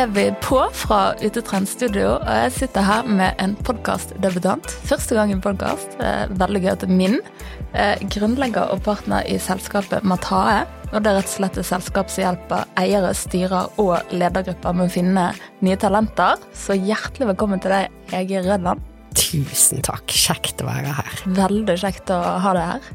er vi på fra Utetrendstudio, og jeg sitter her med en podkastdebutant. Første gang i podkast. Veldig gøy at det er min. Eh, grunnlegger og partner i selskapet Matae. Og det er rett og slett et selskap som hjelper eiere, styrer og ledergrupper med å finne nye talenter. Så hjertelig velkommen til deg, Hege Rødland. Tusen takk. Kjekt å være her. Veldig kjekt å ha deg her.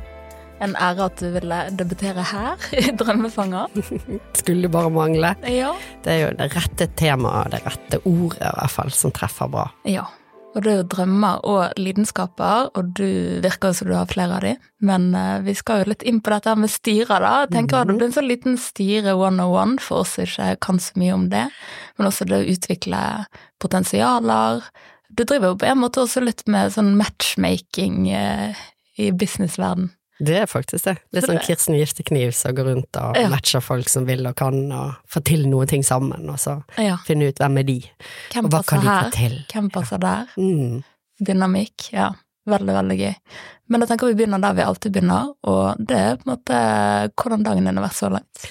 En ære at du ville debutere her, i Drømmefanger. Skulle bare mangle. Ja. Det er jo det rette temaet, det rette ordet i hvert fall, som treffer bra. ja. Og det er jo drømmer og lidenskaper, og du virker som du har flere av de. Men eh, vi skal jo litt inn på dette med styrer, da. Jeg tenker at Det blir en sånn liten styre 101 for oss som ikke kan så mye om det. Men også det å utvikle potensialer. Du driver jo på en måte også litt med sånn matchmaking eh, i businessverden. Det er faktisk det. Litt Så sånn Kirsten Giftekniv som går rundt og Ja. matcher folk som vil og kan, og får til noen ting sammen, og så Ja. finne ut hvem er de, Hvem og hva kan de her? få til. Hvem passer der? Mm. Dynamikk, ja. Veldig, veldig gøy. Men jeg tenker vi begynner der vi alltid begynner, og det er på en måte hvordan dagen din har vært så langt.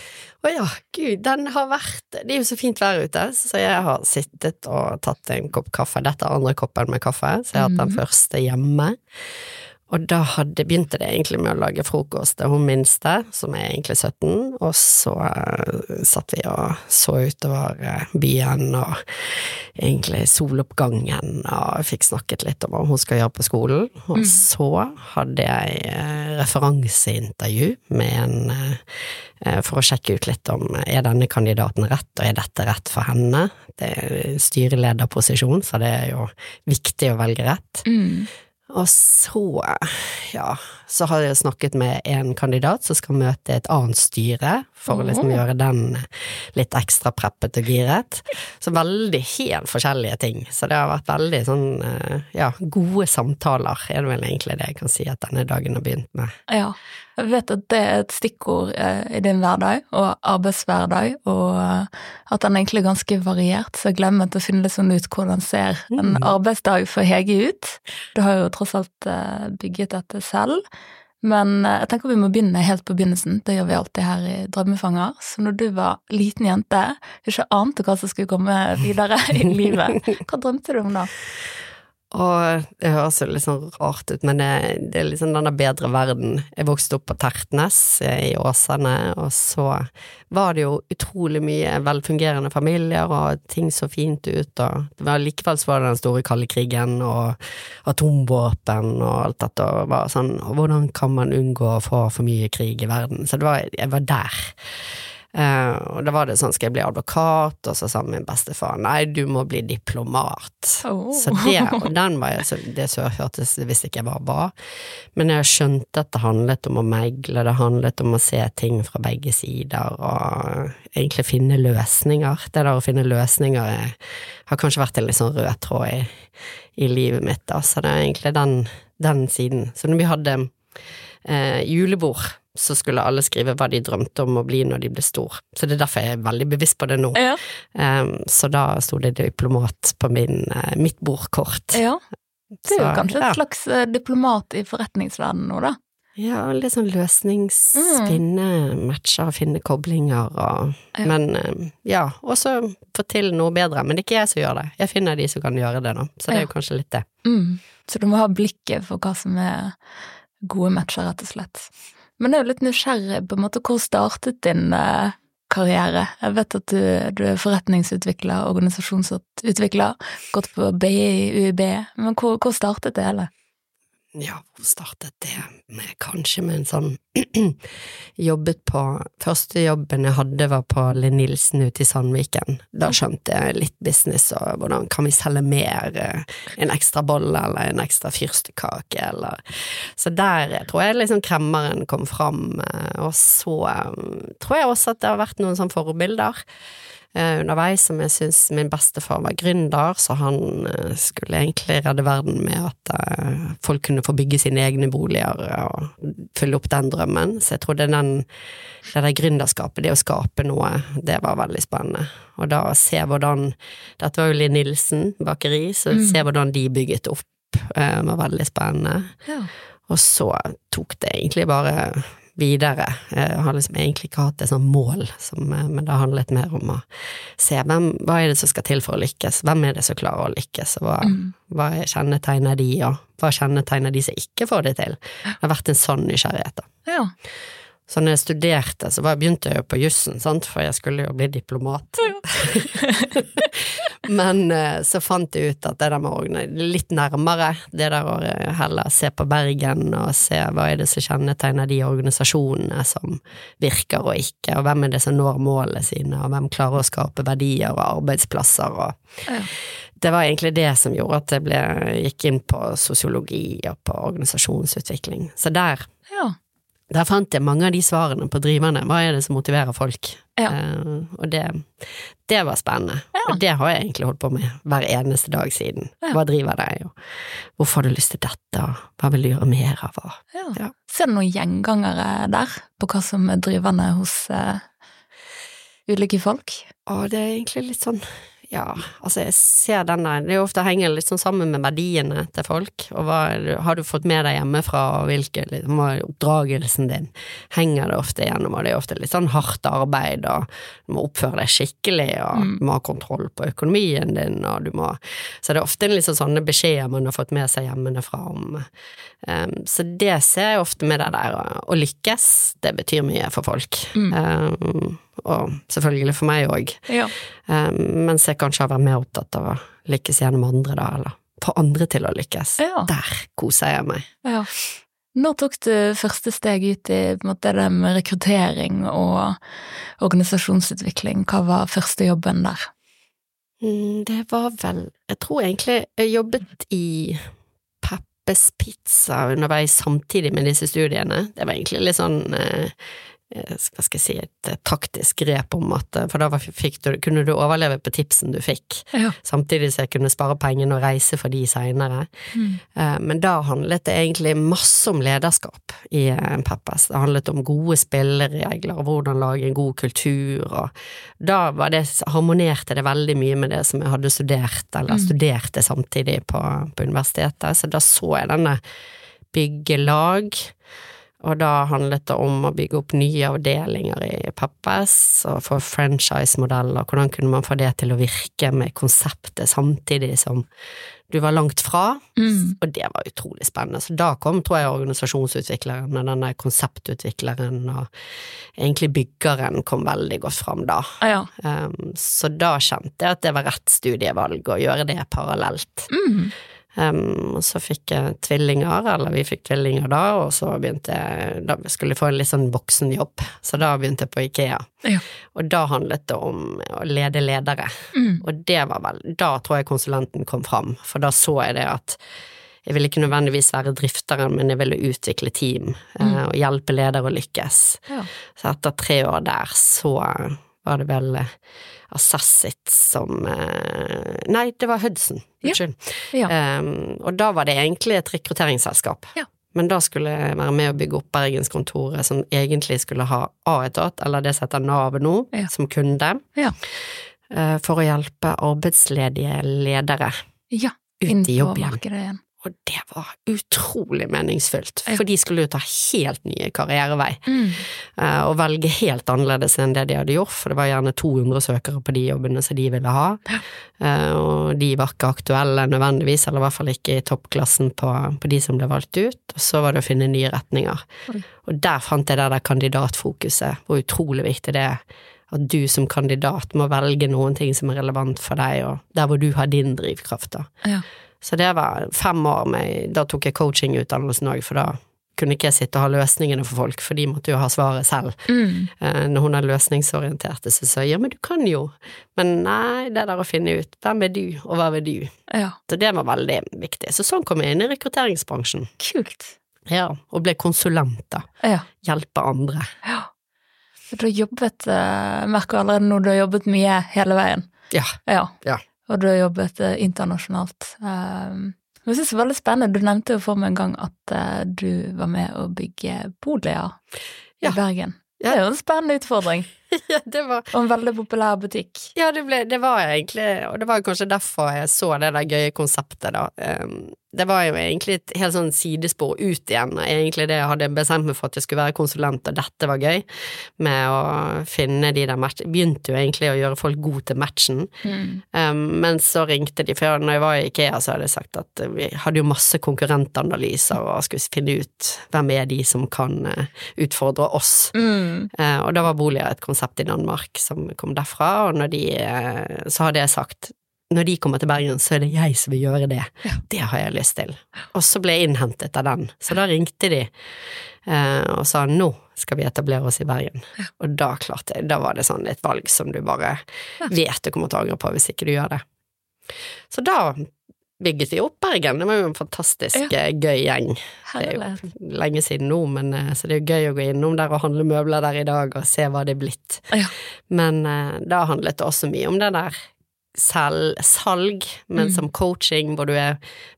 Å ja, gud, den har vært Det er jo så fint vær ute, så jeg har sittet og tatt en kopp kaffe. Dette er andre koppen med kaffe, så jeg har hatt den Mhm. første hjemme. Og da hadde, begynte det egentlig med å lage frokost til hun minste, som er egentlig 17, og så eh, satt vi og så utover eh, byen og egentlig soloppgangen, og fikk snakket litt om hva hun skal gjøre på skolen. Og Mm. så hadde jeg eh, referanseintervju med en for å sjekke ut litt om er denne kandidaten rett, og er dette rett for henne. Det er styrelederposisjon, så det er jo viktig å velge rett. Mm. Og så, ja, så har jeg snakket med en kandidat som skal møte et annet styre, for å liksom gjøre den litt ekstra preppet og giret. Så veldig helt forskjellige ting. Så det har vært veldig sånn, eh, ja, gode samtaler, er det vel egentlig det jeg kan si at denne dagen har begynt med. Ja. Jeg vet at det er et stikkord eh, i din hverdag, og arbeidshverdag, og eh, at den er egentlig er ganske variert, så jeg glemmer til å finne litt sånn ut hvordan ser en Mm. arbeidsdag for Hege ut. Du har jo tross alt bygget dette selv. Men eh, jeg tenker vi må begynne helt på begynnelsen, det gjør vi alltid her i Drømmefanger. Så når du var liten jente, ikke ante hva som skulle komme videre i livet, hva drømte du om da? Og det høres jo litt sånn rart ut, men det, det er liksom denne bedre verden. Jeg vokste opp på Tertnes eh, i Åsane, og så var det jo utrolig mye velfungerende familier, og ting så fint ut, og likevel så var det den store kalde krigen, og atomvåpen og alt dette, og var sånn, hvordan kan man unngå å få for mye krig i verden? Så var, jeg var der. Eh, og da var det sånn, skal jeg bli advokat? Og så sa min bestefar nei, du må bli diplomat. Oh. Så det, og den var jeg, så det så hørtes visste ikke jeg hva var. Men jeg skjønte at det handlet om å megle, det handlet om å se ting fra begge sider, og egentlig finne løsninger. Det der å finne løsninger jeg, har kanskje vært en litt sånn rød tråd i, i livet mitt, da. Så det er egentlig den, den siden. Så når vi hadde eh, julebord, så skulle alle skrive hva de drømte om å bli når de ble stor. Så det er derfor jeg er veldig bevisst på det nå. Ja. Um, så da sto det diplomat på min, uh, mitt bordkort. ja. Det er jo Så, kanskje ja. et slags eh, diplomat i forretningsverdenen nå, da. Ja, litt sånn løsningsfinne Mm. Matcher, finne koblinger og Ja. Men um, ja, også få til noe bedre. Men det er ikke jeg som gjør det. Jeg finner de som kan gjøre det, da. Så det er jo kanskje litt det. Mm. Så du må ha blikket for hva som er gode matcher, rett og slett. Men jeg er jo litt nysgjerrig på en måte hvor startet din eh, karriere? Jeg vet at du, du er forretningsutvikler, organisasjonsutvikler, gått på BI, UiB, men hvor, hvor startet det hele? Ja, hvor startet det? Kanskje med en sånn Jobbet på Første jobben jeg hadde var på Linn Nilsen ute i Sandviken. Da skjønte jeg litt business og hvordan kan vi selge mer, eh, en ekstra bolle eller en ekstra fyrstekake eller Så der tror jeg liksom kremmeren kom fram, eh, og så eh, tror jeg også at det har vært noen sånne forbilder underveis som jeg syns min bestefar var gründer, så han eh, skulle egentlig redde verden med at eh, folk kunne få bygge sine egne boliger og fylle opp den drømmen. Så jeg trodde den, det der gründerskapet, det å skape noe, det var veldig spennende. Og da se hvordan Dette var jo Linn Nilsen bakeri, så Mm. se hvordan de bygget opp, eh, var veldig spennende. Ja. Og så tok det egentlig bare videre. Jeg har liksom egentlig ikke hatt et sånt mål, som, eh, men det har handlet mer om å se hvem, hva er det som skal til for å lykkes, hvem er det som klarer å lykkes, og hva, Mm. hva kjennetegner de, og hva kjennetegner de som ikke får det til. Det har vært en sånn nysgjerrighet, da. Ja. Så når jeg studerte, så begynte jeg jo på jussen, sant, for jeg skulle jo bli diplomat. Men eh, så fant jeg ut at det der med å litt nærmere, det der å eh, heller se på Bergen og se hva er det som kjennetegner de organisasjonene som virker og ikke, og hvem er det som når målene sine, og hvem klarer å skape verdier og arbeidsplasser og Ja. Det var egentlig det som gjorde at jeg ble, gikk inn på sosiologi og på organisasjonsutvikling. Så der ja. Der fant jeg mange av de svarene på driverne. Hva er det som motiverer folk? Ja. Uh, og det, det var spennende. Ja. Og det har jeg egentlig holdt på med hver eneste dag siden. Ja. Hva driver deg, og hvorfor har du lyst til dette, og hva vil du gjøre mer av? Ja. Ser du noen gjengangere der, på hva som er drivende hos uh, ulike folk? Å, det er egentlig litt sånn ja, altså jeg ser den der, det er jo ofte henger litt sånn sammen med verdiene til folk, og hva har du fått med deg hjemmefra, og hvilken liksom, oppdragelsen din, henger det ofte gjennom. og det er ofte litt sånn hardt arbeid, og du må oppføre deg skikkelig, og Mm. du må ha kontroll på økonomien din, og du må, så det er ofte sånn sånne beskjeder man har fått med seg hjemmefra om, um, så det ser jeg ofte med det der, å- lykkes, det betyr mye for folk, um, og selvfølgelig for meg òg. Ja. Um, mens jeg kanskje har vært mer opptatt av å lykkes gjennom andre, da, eller få andre til å lykkes. Ja. Der koser jeg meg. ja. Når tok du første steg ut i måte, det med rekruttering og organisasjonsutvikling? Hva var første jobben der? Mm, det var vel Jeg tror egentlig jeg jobbet i Peppes Pizza underveis samtidig med disse studiene. Det var egentlig litt sånn eh, hva skal jeg si, et eh, taktisk grep om at eh, For da du, kunne du overleve på tipsen du fikk, Ja. samtidig som jeg kunne spare pengene og reise for de seinere. Mm. Eh, Men da handlet det egentlig masse om lederskap i eh, Peppes. Det handlet om gode spilleregler og hvordan lage en god kultur, og da var det, harmonerte det veldig mye med det som jeg hadde studert, eller Mm. studerte samtidig på, på universitetet, så da så jeg denne bygge lag. Og da handlet det om å bygge opp nye avdelinger i Peppes, og få franchise-modeller, hvordan kunne man få det til å virke med konseptet samtidig som du var langt fra, Mm. og det var utrolig spennende. Så da kom, tror jeg, organisasjonsutvikleren og denne konseptutvikleren og egentlig byggeren kom veldig godt fram da. Ja. Um, så da kjente jeg at det var rett studievalg å gjøre det parallelt. Mm. Um, og så fikk jeg tvillinger, eller vi fikk tvillinger da, og så begynte jeg Da skulle jeg få en litt sånn voksenjobb, så da begynte jeg på Ikea. Ja. Og da handlet det om å lede ledere. Mm. Og det var vel Da tror jeg konsulenten kom fram, for da så jeg det at jeg ville ikke nødvendigvis være drifteren, men jeg ville utvikle team mm. og hjelpe ledere å lykkes. Ja. Så etter tre år der, så var det vel eh, Assassit som eh, Nei, det var Hudson. Unnskyld. Ja. Um, og da var det egentlig et rekrutteringsselskap. Ja. Men da skulle jeg være med å bygge opp Bergenskontoret, som egentlig skulle ha A-etat, eller det som heter Nav nå, Ja. som kunde, Ja. eh, for å hjelpe arbeidsledige ledere ja. ut i jobb igjen. Og det var utrolig meningsfylt, for de skulle jo ta helt nye karrierevei, Mm. eh, og velge helt annerledes enn det de hadde gjort, for det var gjerne 200 søkere på de jobbene som de ville ha, Ja. og de var ikke aktuelle nødvendigvis, eller i hvert fall ikke i toppklassen på, på de som ble valgt ut, og så var det å finne nye retninger. Mm. Og der fant jeg det der kandidatfokuset, hvor utrolig viktig det er at du som kandidat må velge noen ting som er relevant for deg, og der hvor du har din drivkraft, da. Ja. Så det var fem år med Da tok jeg coachingutdannelsen òg, for da kunne ikke jeg sitte og ha løsningene for folk, for de måtte jo ha svaret selv. Mm. Eh, Når hun er løsningsorientert, så sa jeg ja, men du kan jo. Men nei, det der å finne ut hvem er du, og hva vil du? ja. Så det var veldig viktig. Så sånn kom jeg inn i rekrutteringsbransjen. Kult. Ja, og ble konsulent, da. Ja. Hjelpe andre. ja. for du har jobbet jeg Merker allerede nå du har jobbet mye hele veien. Ja. Ja. Ja. Og du har jobbet eh, internasjonalt. Um, jeg synes det er veldig spennende. Du nevnte jo for meg en gang at eh, du var med å bygge boliger i Ja. Bergen. Ja. Det er jo en spennende utfordring. Ja, det var Og en veldig populær butikk. Ja, det, ble, det var egentlig Og det var kanskje derfor jeg så det der gøye konseptet, da. Um, det var jo egentlig et helt sånn sidespor ut igjen, egentlig det jeg hadde bestemt meg for at jeg skulle være konsulent, og dette var gøy, med å finne de der matchene Begynte jo egentlig å gjøre folk gode til matchen, Mm. um, men så ringte de, for når jeg var i Ikea, så hadde jeg sagt at vi hadde jo masse konkurrentanalyser og skulle finne ut hvem er de som kan eh, utfordre oss. Mm. uh, og da var boliger et konsept i Danmark som kom derfra, og når de, eh, så hadde jeg sagt når de kommer til Bergen, så er det jeg som vil gjøre det. Det har jeg lyst til. Og så ble jeg innhentet av den, så da ringte de eh, og sa nå skal vi etablere oss i Bergen. Og da klarte jeg, da var det sånn et valg som du bare vet du kommer til å angre på hvis ikke du gjør det. Så da bygget de opp Bergen, det var jo en fantastisk ja. gøy gjeng. Det er jo lenge siden nå, men eh, så det er jo gøy å gå innom der og handle møbler der i dag og se hva det er blitt. Ja. Men eh, da handlet det også mye om det der selv, salg, men Mm. som coaching, hvor du er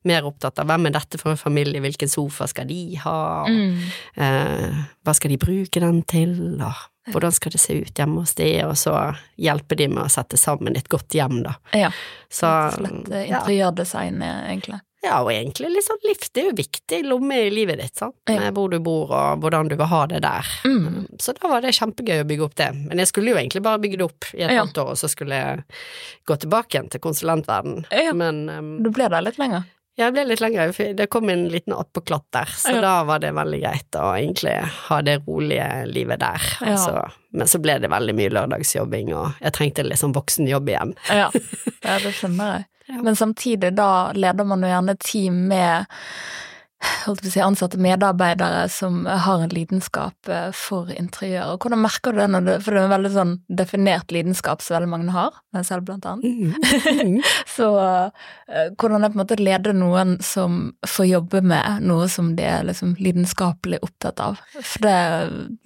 mer opptatt av hvem er dette for en familie, hvilken sofa skal de ha, Mm. eh, hva skal de bruke den til, og hvordan skal det se ut hjemme hos de, og så hjelpe de med å sette sammen et godt hjem, da. Ja. Så slett interiørdesign, ja. eh, egentlig. Ja, og egentlig litt sånn liv, det er jo viktig lomme i livet ditt, sant, med hvor du bor og hvordan du vil ha det der. Mm. Så da var det kjempegøy å bygge opp det, men jeg skulle jo egentlig bare bygge det opp i et Ja. halvt år, og så skulle jeg gå tilbake igjen til konsulentverden. Ja. Men um, Du ble der litt lenger. Jeg ble litt lenger, for det kom en liten attpåklatt der, så Ja. da var det veldig greit å egentlig ha det rolige livet der. Ja. Altså, men så ble det veldig mye lørdagsjobbing, og jeg trengte litt sånn voksenjobb igjen. Ja, ja det skjønner jeg. Ja. Men samtidig, da leder man jo gjerne team med holdt på å si, ansatte medarbeidere som har en lidenskap eh, for interiør. Og hvordan merker du det når du For det er en veldig sånn definert lidenskap som veldig mange har, meg selv blant annet. Mm. Så eh, hvordan det på en måte å lede noen som får jobbe med noe som de er liksom lidenskapelig opptatt av? For det,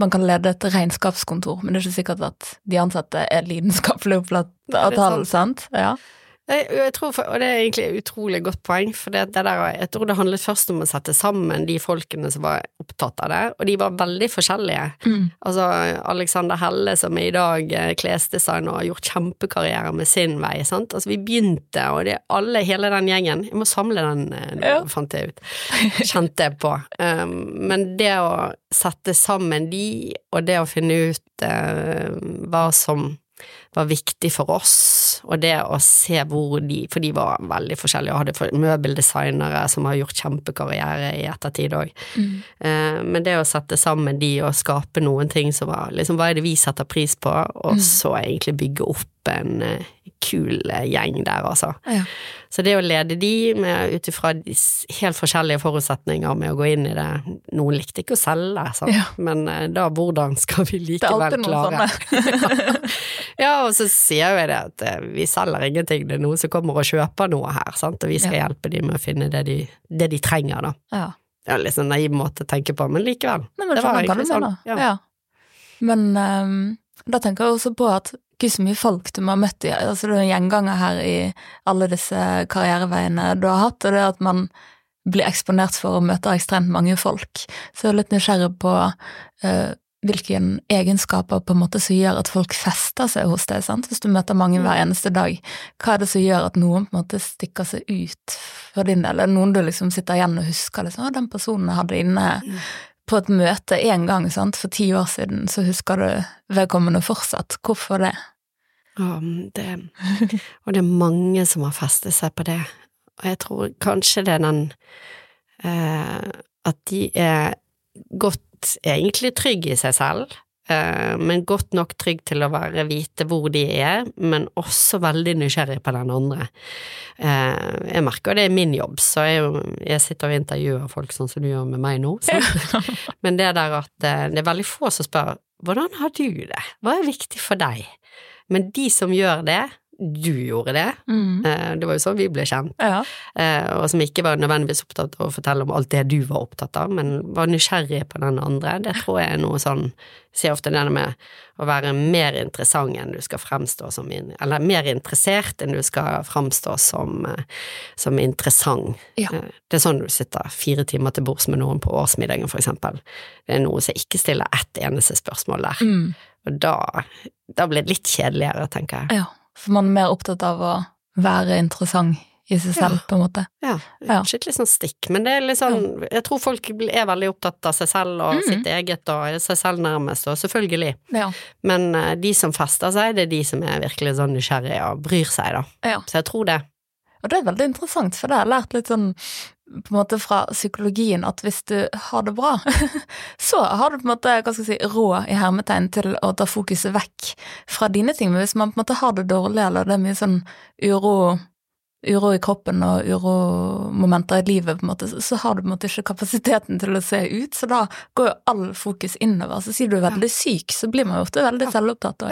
man kan lede et regnskapskontor, men det er ikke sikkert at de ansatte er lidenskapelig opptatt av tall, sant? Ja. Jeg, tror, for- og det er egentlig et utrolig godt poeng, for det, det der, jeg tror det handlet først om å sette sammen de folkene som var opptatt av det, og de var veldig forskjellige. Mm. Altså Alexander Helle, som er i dag klesdesigner og har gjort kjempekarriere med sin vei, sant. Altså vi begynte, og det er alle, hele den gjengen Jeg må samle den eh, nå, Ja. fant jeg ut. Kjente jeg på. Um, men det å sette sammen de, og det å finne ut uh, hva som var viktig for oss, og det å se hvor de For de var veldig forskjellige, og hadde møbeldesignere som har gjort kjempekarriere i ettertid òg. Mm. Eh, Men det å sette sammen de og skape noen ting som var liksom hva er det vi setter pris på, og Mm. så egentlig bygge opp en eh, kul eh, gjeng der, altså. Ja. Så det å lede de ut ifra helt forskjellige forutsetninger med å gå inn i det Noen likte ikke å selge, sant? Ja. men eh, da hvordan skal vi Det er likevel alltid noen klare sånne. Ja, og så sier jeg det at eh, vi selger ingenting, det er noen som kommer og kjøper noe her, sant, og vi skal Ja. hjelpe dem med å finne det de, det de trenger, da. Ja. Det er litt sånn naiv måte å tenke på, men likevel. Nei, men Det var egentlig sånn, ja. Ja. Men um, da tenker jeg også på at gud så mye folk du må ha møtt altså det er en gjenganger her i alle disse karriereveiene du har hatt, og det er at man blir eksponert for og møter ekstremt mange folk. Så jeg er litt nysgjerrig på uh, hvilke egenskaper på en måte som gjør at folk fester seg hos deg, sant? hvis du møter mange hver eneste dag. Hva er det som gjør at noen på en måte stikker seg ut for din del? Er det noen du liksom sitter igjen og husker liksom, å, den personen jeg hadde inne på et møte én gang sant, for ti år siden, så husker du vedkommende fortsatt. Hvorfor det? Ja, det, og det er mange som har festet seg på det, og jeg tror kanskje det er den eh, at de er godt egentlig trygge i seg selv, eh, men godt nok trygg til å være vite hvor de er, men også veldig nysgjerrig på den andre. Eh, jeg merker det er min jobb, så jeg, jeg sitter og intervjuer folk sånn som du gjør med meg nå, Så. men det der at eh, det er veldig få som spør hvordan har du det, hva er viktig for deg? Men de som gjør det, du gjorde det, Mm. eh, det var jo sånn vi ble kjent, Ja. eh, og som ikke var nødvendigvis opptatt av å fortelle om alt det du var opptatt av, men var nysgjerrig på den andre, det tror jeg er noe sånn, sier ofte det med å være mer interessant enn du skal fremstå som, eller mer interessert enn du skal fremstå som, eh, som interessant. Ja. Det er sånn du sitter fire timer til bords med noen på årsmiddagen, for eksempel. Det er noen som ikke stiller ett eneste spørsmål der. Mm. Og da, da blir det litt kjedeligere, tenker jeg. Ja, for man er mer opptatt av å være interessant i seg selv, Ja. på en måte. Ja, Ja. Skikkelig sånn stikk, men det er litt sånn Jeg tror folk er veldig opptatt av seg selv og Mhm. sitt eget og seg selv nærmest, og selvfølgelig. Ja. Men eh, de som fester seg, det er de som er virkelig sånn nysgjerrige og bryr seg, da. ja. Så jeg tror det. Og det er veldig interessant, for det har jeg lært litt sånn på en måte fra psykologien at hvis du har det bra, så har du på en måte hva skal jeg si, råd i hermetegn til å ta fokuset vekk fra dine ting. Men hvis man på en måte har det dårlig, eller det er mye sånn uro, uro i kroppen og uromomenter i livet, på en måte, så- har du på en måte ikke kapasiteten til å se ut, så da går jo all fokus innover. Så sier du er veldig syk, så blir man jo ofte veldig selvopptatt òg.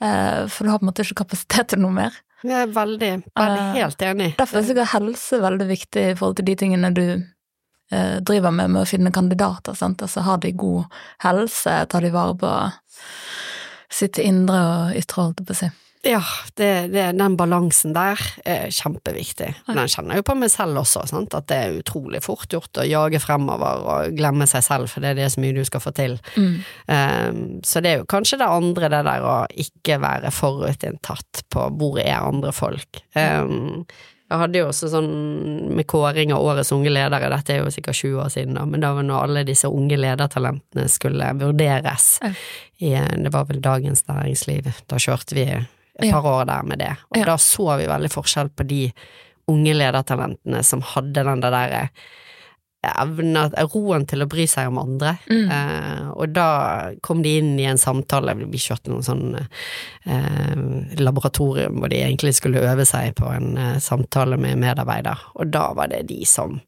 Eh, For du har på en måte ikke kapasitet til noe mer. Jeg er veldig, veldig Eh, helt enig. Derfor er sikkert helse veldig viktig i forhold til de tingene du eh, driver med, med å finne kandidater. Sant? Altså har de god helse, tar de vare på sitt indre og ytre, holdt jeg på å si. Ja, det, det, den balansen der er kjempeviktig. Den kjenner jeg jo på meg selv også, sant? at det er utrolig fort gjort å jage fremover og glemme seg selv, for det er det så mye du skal få til. Mm. Um, så det er jo kanskje det andre, det der å ikke være forutinntatt på hvor er andre folk. Um, jeg hadde jo også sånn med kåring av årets unge ledere, dette er jo sikkert 20 år siden, da, men da var når alle disse unge ledertalentene skulle vurderes i, det var vel Dagens Næringsliv, da kjørte vi et par år der med det, og da så vi veldig forskjell på de unge ledertalentene som hadde den der derre evne, roen til å bry seg om andre. Mm. Eh, og da kom de inn i en samtale, vi kjørte noen sånn eh, laboratorium hvor de egentlig skulle øve seg på en eh, samtale med medarbeider, og da var det de som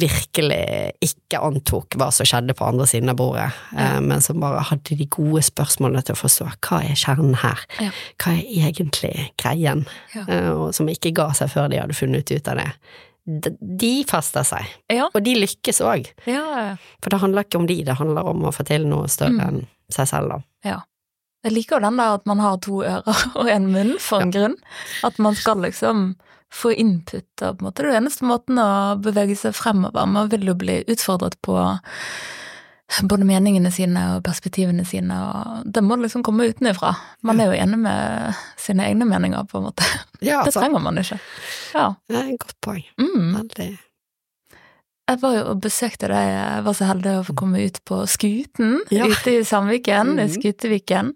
virkelig ikke antok hva som skjedde på andre siden av bordet, eh, men som bare hadde de gode spørsmålene til å forstå hva er kjernen her, Ja. hva er egentlig greien, Ja. eh, og som ikke ga seg før de hadde funnet ut av det. De, fester seg, Ja. og de lykkes òg. ja. For det handler ikke om de, det handler om å få til noe større Mm. enn seg selv, da. Jeg liker jo den der at man har to ører og en munn for en grunn. At man skal liksom få input og på en måte det er den eneste måten å bevege seg fremover. Man vil jo bli utfordret på både meningene sine og perspektivene sine, og det må liksom komme utenfra. Man er jo enig med sine egne meninger, på en måte. Ja, Det trenger man ikke. Ja. Det er et godt poeng. Mm. Veldig. Jeg var jo og besøkte deg, jeg var så heldig å få komme ut på Skuten Ja. ute i Sandviken, i Mhm. Skuteviken,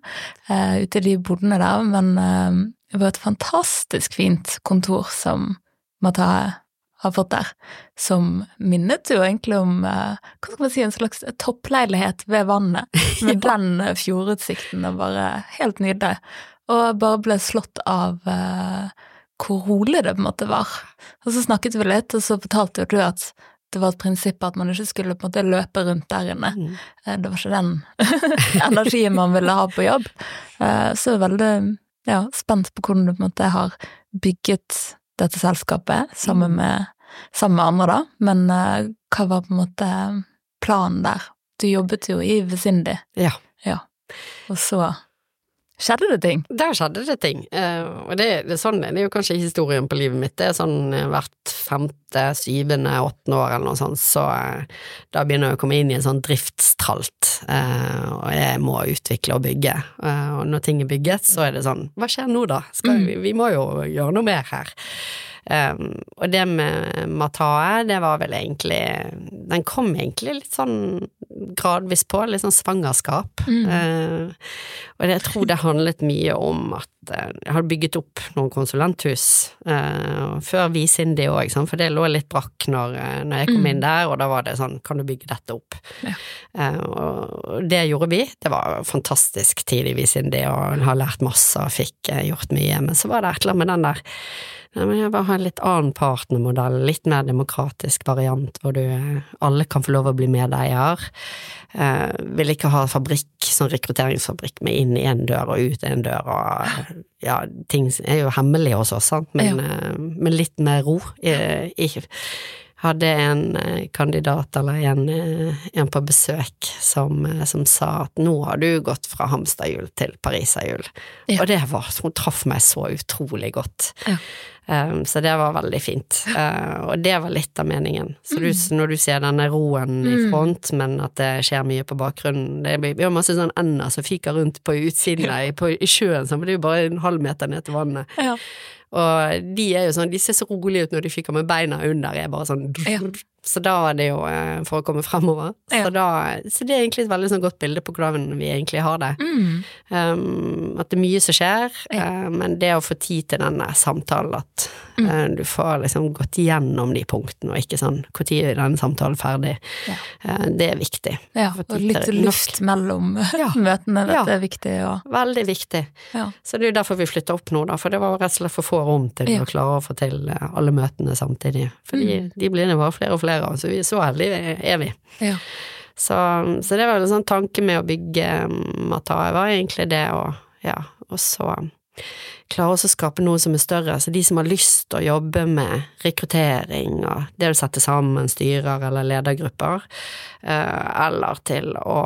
Uh, ute i de bodene der, men uh, det var et fantastisk fint kontor som Matahe har fått der, som minnet jo egentlig om, eh, hva skal man si, en slags toppleilighet ved vannet, med den eh, fjordutsikten, og bare helt nydelig. Og bare ble slått av eh, hvor rolig det på en måte var. Og så snakket vi litt, og så fortalte du at det var et prinsipp at man ikke skulle på en måte løpe rundt der inne. Mm. Eh, Det var ikke den energien man ville ha på jobb. Så jeg er veldig ja, spent på hvordan du på en måte har bygget dette selskapet sammen Mm. med, sammen med andre, da. Men uh, hva var på en måte planen der? Du jobbet jo i Visindi, Ja. og så skjedde det ting. Der skjedde det ting, Uh, og det, det er sånn, det er jo kanskje historien på livet mitt, det er sånn eh, hvert femte, syvende, åttende år eller noe sånt, så uh, da begynner jeg å komme inn i en sånn driftstralt, uh, og jeg må utvikle og bygge, og når ting er bygget, så er det sånn, hva skjer nå da? Skal, Mm. vi, vi må jo gjøre noe mer her. Um, og det med Matae, det var vel egentlig Den kom egentlig litt sånn gradvis på, litt sånn svangerskap. Mm. Eh, og det, jeg tror det handlet mye om at eh, jeg hadde bygget opp noen konsulenthus før før Visindi òg, for det lå litt brakk når, eh, når jeg kom Mm. inn der, og da var det sånn, kan du bygge dette opp? Ja. Eh, og det gjorde vi, det var fantastisk tid i Visindi, og jeg har lært masse og fikk eh, gjort mye, men så var det et eller annet med den der Nei, men jeg vil ha en litt annen partnermodell, litt mer demokratisk variant, hvor du eh, alle kan få lov å bli medeier. Eh, vil ikke ha fabrikk, sånn rekrutteringsfabrikk med inn en dør og ut en dør, og ja, ting er jo hemmelig hos oss, sant, men, eh, men litt mer ro. Jeg, jeg hadde en eh, kandidat eller en, eh, en på besøk som, eh, som, sa at nå har du gått fra hamsterhjul til pariserhjul. Ja. Og det var, hun traff meg så utrolig godt. Ja. Um, så det var veldig fint. Uh, og det var litt av meningen. Så du, mm. når du ser denne roen i mm. front, men at det skjer mye på bakgrunnen det blir, har masse sånn ender som fyker rundt på utsiden ja. i, i sjøen, så er jo bare en halv meter ned til vannet. Ja. Og de er jo sånn, de ser så rolige ut når de fyker med beina under, er bare sånn ja. Så da er det jo eh, for å komme fremover. Ja. Så, da, så, det er egentlig et veldig sånn godt bilde på hvordan vi egentlig har det. Mm. Um, at det er mye som skjer, ja. uh, men det å få tid til denne samtalen, at mm. uh, du får liksom gått gjennom de punktene, og ikke sånn når er denne samtalen ferdig, ja. uh, det er viktig. Ja, og litt luft mellom møtene, dette er viktig. Veldig viktig. Så det er jo derfor vi flytta opp nå, da, for det var rett og slett for få rom til å klare å få til alle møtene samtidig. Fordi mm. de blir det bare flere og flere av, så vi så heldige er vi. Ja. Så, så, det var en sånn tanke med å bygge Matae, var egentlig det å Ja, og så klare å skape noe som er større. Så de som har lyst til å jobbe med rekruttering og det å sette sammen styrer eller ledergrupper, eh, eller til å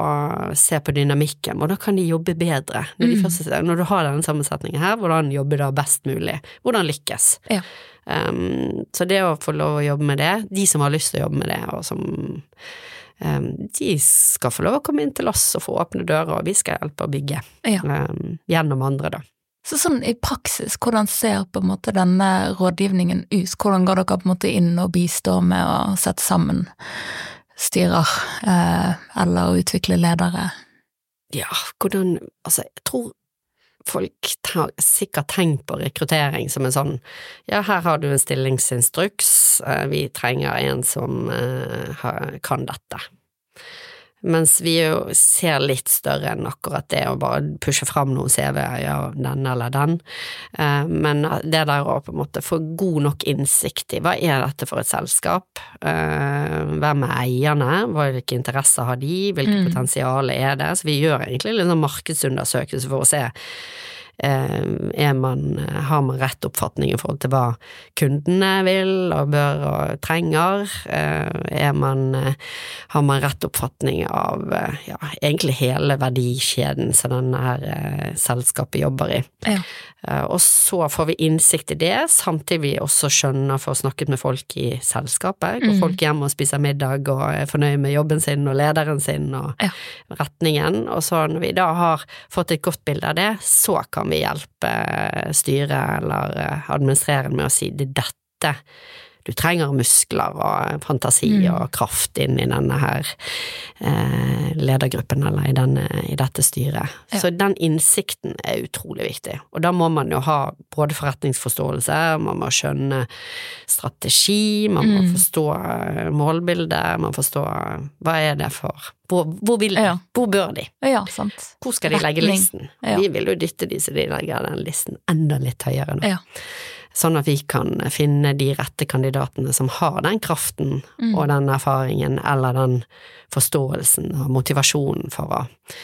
se på dynamikken, da kan de jobbe bedre. Når, de først, når du har denne sammensetningen her, hvordan jobbe da best mulig? Hvordan lykkes? Ja. Um, så det å få lov å jobbe med det, de som har lyst til å jobbe med det, og som um, de skal få lov å komme inn til oss og få åpne dører, og vi skal hjelpe å bygge ja. um, gjennom andre, da. Så sånn i praksis, hvordan ser på en måte denne rådgivningen ut? Hvordan går dere på en måte inn og bistår med å sette sammen styrer, eh, eller utvikle ledere? Ja, hvordan Altså, jeg tror folk har sikkert tenkt på rekruttering som en sånn ja, her har du en stillingsinstruks, eh, vi trenger en som uh, kan dette. Mens vi jo ser litt større enn akkurat det å bare pushe fram noen CV-er, ja, den eller den. Uh, men det der å på en måte få god nok innsikt i hva er dette for et selskap, uh, hvem er eierne, hvilke interesser har de, hvilket mm. potensial er det, så vi gjør egentlig litt sånn markedsundersøkelse for å se Eh, man, har man rett oppfatning i forhold til hva kundene vil og bør og trenger? Eh, er man, eh, har man rett oppfatning av ja, egentlig hele verdikjeden som denne her selskapet jobber i? Ja. Og så får vi innsikt i det, samtidig vi også skjønner for å snakke med folk i selskapet. Går mm. folk hjem og spiser middag og er fornøyd med jobben sin og lederen sin og ja. retningen. Og så når vi da har fått et godt bilde av det, så kan kan vi hjelpe styret eller eh, administrerende med å si det er dette du trenger muskler og fantasi mm. og kraft inn i denne her eh, ledergruppen eller i, denne, i dette styret. Ja. Så den innsikten er utrolig viktig, og da må man jo ha både forretningsforståelse, man må skjønne strategi, man må mm. forstå eh, målbildet, man forstå hva er det for hvor, hvor, vil, ja. hvor bør de? Ja, hvor skal de legge listen? Vi vil jo dytte de så de legger den listen enda litt høyere nå. Sånn at vi kan finne de rette kandidatene som har den kraften mm. og den erfaringen eller den forståelsen og motivasjonen for å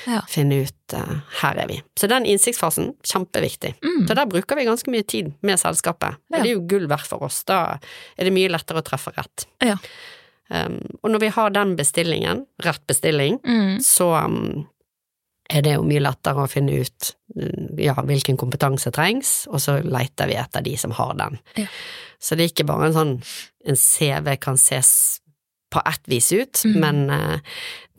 ja. finne ut uh, her er vi. Så den innsiktsfasen, kjempeviktig. Mm. Så der bruker vi ganske mye tid med selskapet. Ja. Det er jo gull verdt for oss. Da er det mye lettere å treffe rett. Ja. Um, og når vi har den bestillingen, rett bestilling, mm. så um, er det jo mye lettere å finne ut ja, hvilken kompetanse trengs, og så leter vi etter de som har den. Ja. Så det er ikke bare en sånn en CV kan ses på ett vis ut, mm. men uh,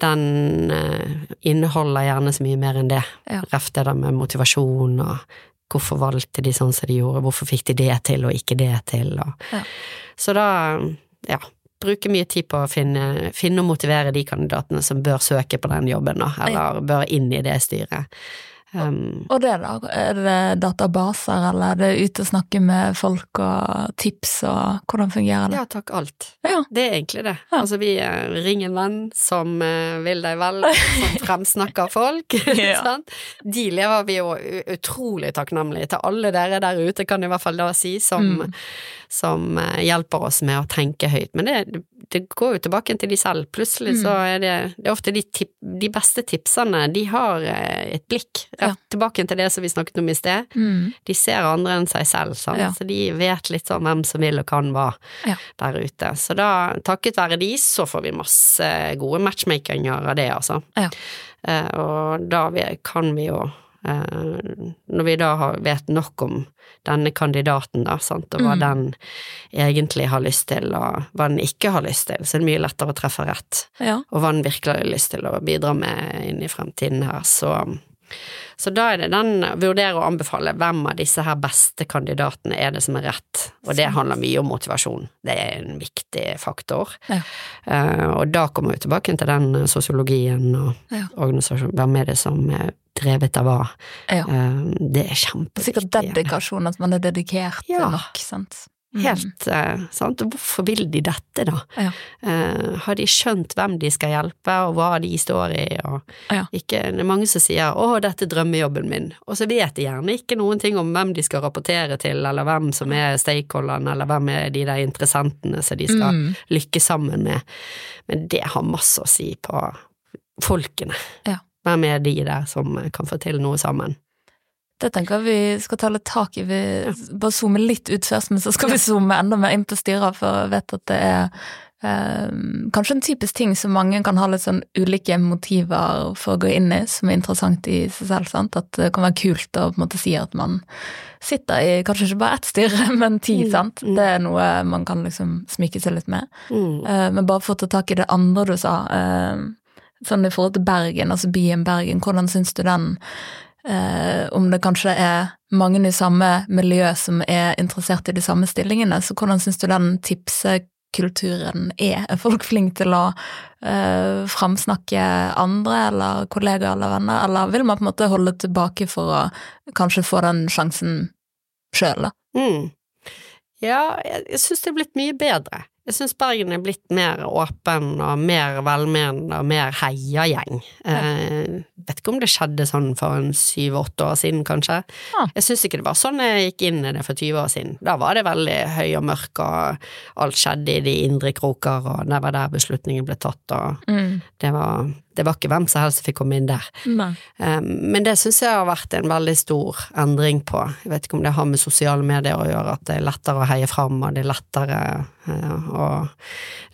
den uh, inneholder gjerne så mye mer enn det. Ja. Ref det der med motivasjon og hvorfor valgte de sånn som de gjorde, hvorfor fikk de det til og ikke det til, og ja. Så da, ja, bruker mye tid på å finne, finne, og motivere de kandidatene som bør søke på den jobben, da, eller bør inn i det styret. Um, og det, da? Er det databaser, eller er det ute og snakke med folk og tips, og hvordan fungerer det? Ja takk, alt. Ja. Det er egentlig det. Ja. Altså, vi ringer en venn som uh, vil deg vel, som fremsnakker folk. ja. De lever vi jo utrolig takknemlig til. Alle dere der ute, kan jeg i hvert fall da si, som, mm som eh, hjelper oss med å tenke høyt. Men det, det går jo tilbake til de selv. Plutselig så mm. er det, det er ofte de, tip, de, beste tipsene, de har eh, et blikk, Ja. tilbake til det som vi snakket om i sted. Mm. De ser andre enn seg selv? Ja. så de vet litt sånn hvem som vil og kan hva Ja. der ute. Så da, takket være de, så får vi masse gode matchmakinger av det, altså. Ja. Eh, og da vi, kan vi jo Når vi da vet nok om denne kandidaten, da, sant, og hva Mm. den egentlig har lyst til, og hva den ikke har lyst til, så er det mye lettere å treffe rett Ja. og hva den virkelig har lyst til å bidra med inn i fremtiden her, så så da er det den vurderer og anbefale hvem av disse her beste kandidatene er det som er rett, og det handler mye om motivasjon. Det er en viktig faktor. Ja. Uh, og da kommer vi tilbake til den sosiologien og Ja. organisasjonen. hvem er det som er drevet av hva. ja. Eh, det er Sikkert dedikasjon, at man er dedikert Ja. nok, sant. Mm. Helt eh, sant, hvorfor vil de dette, da? Ja. Eh, har de skjønt hvem de skal hjelpe, og hva de står i, ikke Det er mange som sier 'Å, dette er drømmejobben min', og så vet de gjerne ikke noen ting om hvem de skal rapportere til, eller hvem som er stakeholderen, eller hvem er de der interessentene som de skal Mm. lykkes sammen med. Men det har masse å si på folkene. Ja. Hvem er de der som kan få til noe sammen? Det tenker jeg vi skal ta litt tak i. Vi bare zoome litt ut først, men så skal vi zoome enda mer inn på styret, for jeg vet at det er eh, kanskje en typisk ting som mange kan ha litt sånn ulike motiver for å gå inn i, som er interessant i seg selv. sant? At det kan være kult å på en måte si at man sitter i kanskje ikke bare ett styre, men ti, Mm, sant. mm. Det er noe man kan liksom smyke seg litt med. Mm. Eh, Men bare for å ta tak i det andre du sa, eh, sånn i forhold til Bergen, altså byen Bergen, hvordan syns du den eh, Om det kanskje er mange i samme miljø som er interessert i de samme stillingene, så hvordan syns du den tipsekulturen er? Er folk flinke til å eh, framsnakke andre eller kollegaer eller venner, eller vil man på en måte holde tilbake for å kanskje få den sjansen sjøl, da? Mm. Ja, jeg, syns det er blitt mye bedre. Jeg syns Bergen er blitt mer åpen og mer velmenende og mer heiagjeng. Eh, vet ikke om det skjedde sånn for en syv-åtte år siden, kanskje. Ja. Jeg syns ikke det var sånn jeg gikk inn i det for 20 år siden. Da var det veldig høy og mørk, og alt skjedde i de indre kroker, og det var der beslutningen ble tatt, og det var, det var ikke hvem som helst som fikk komme inn der. Eh, Men det syns jeg har vært en veldig stor endring på. Jeg vet ikke om det har med sosiale medier å gjøre, at det er lettere å heie fram, og det er lettere uh, å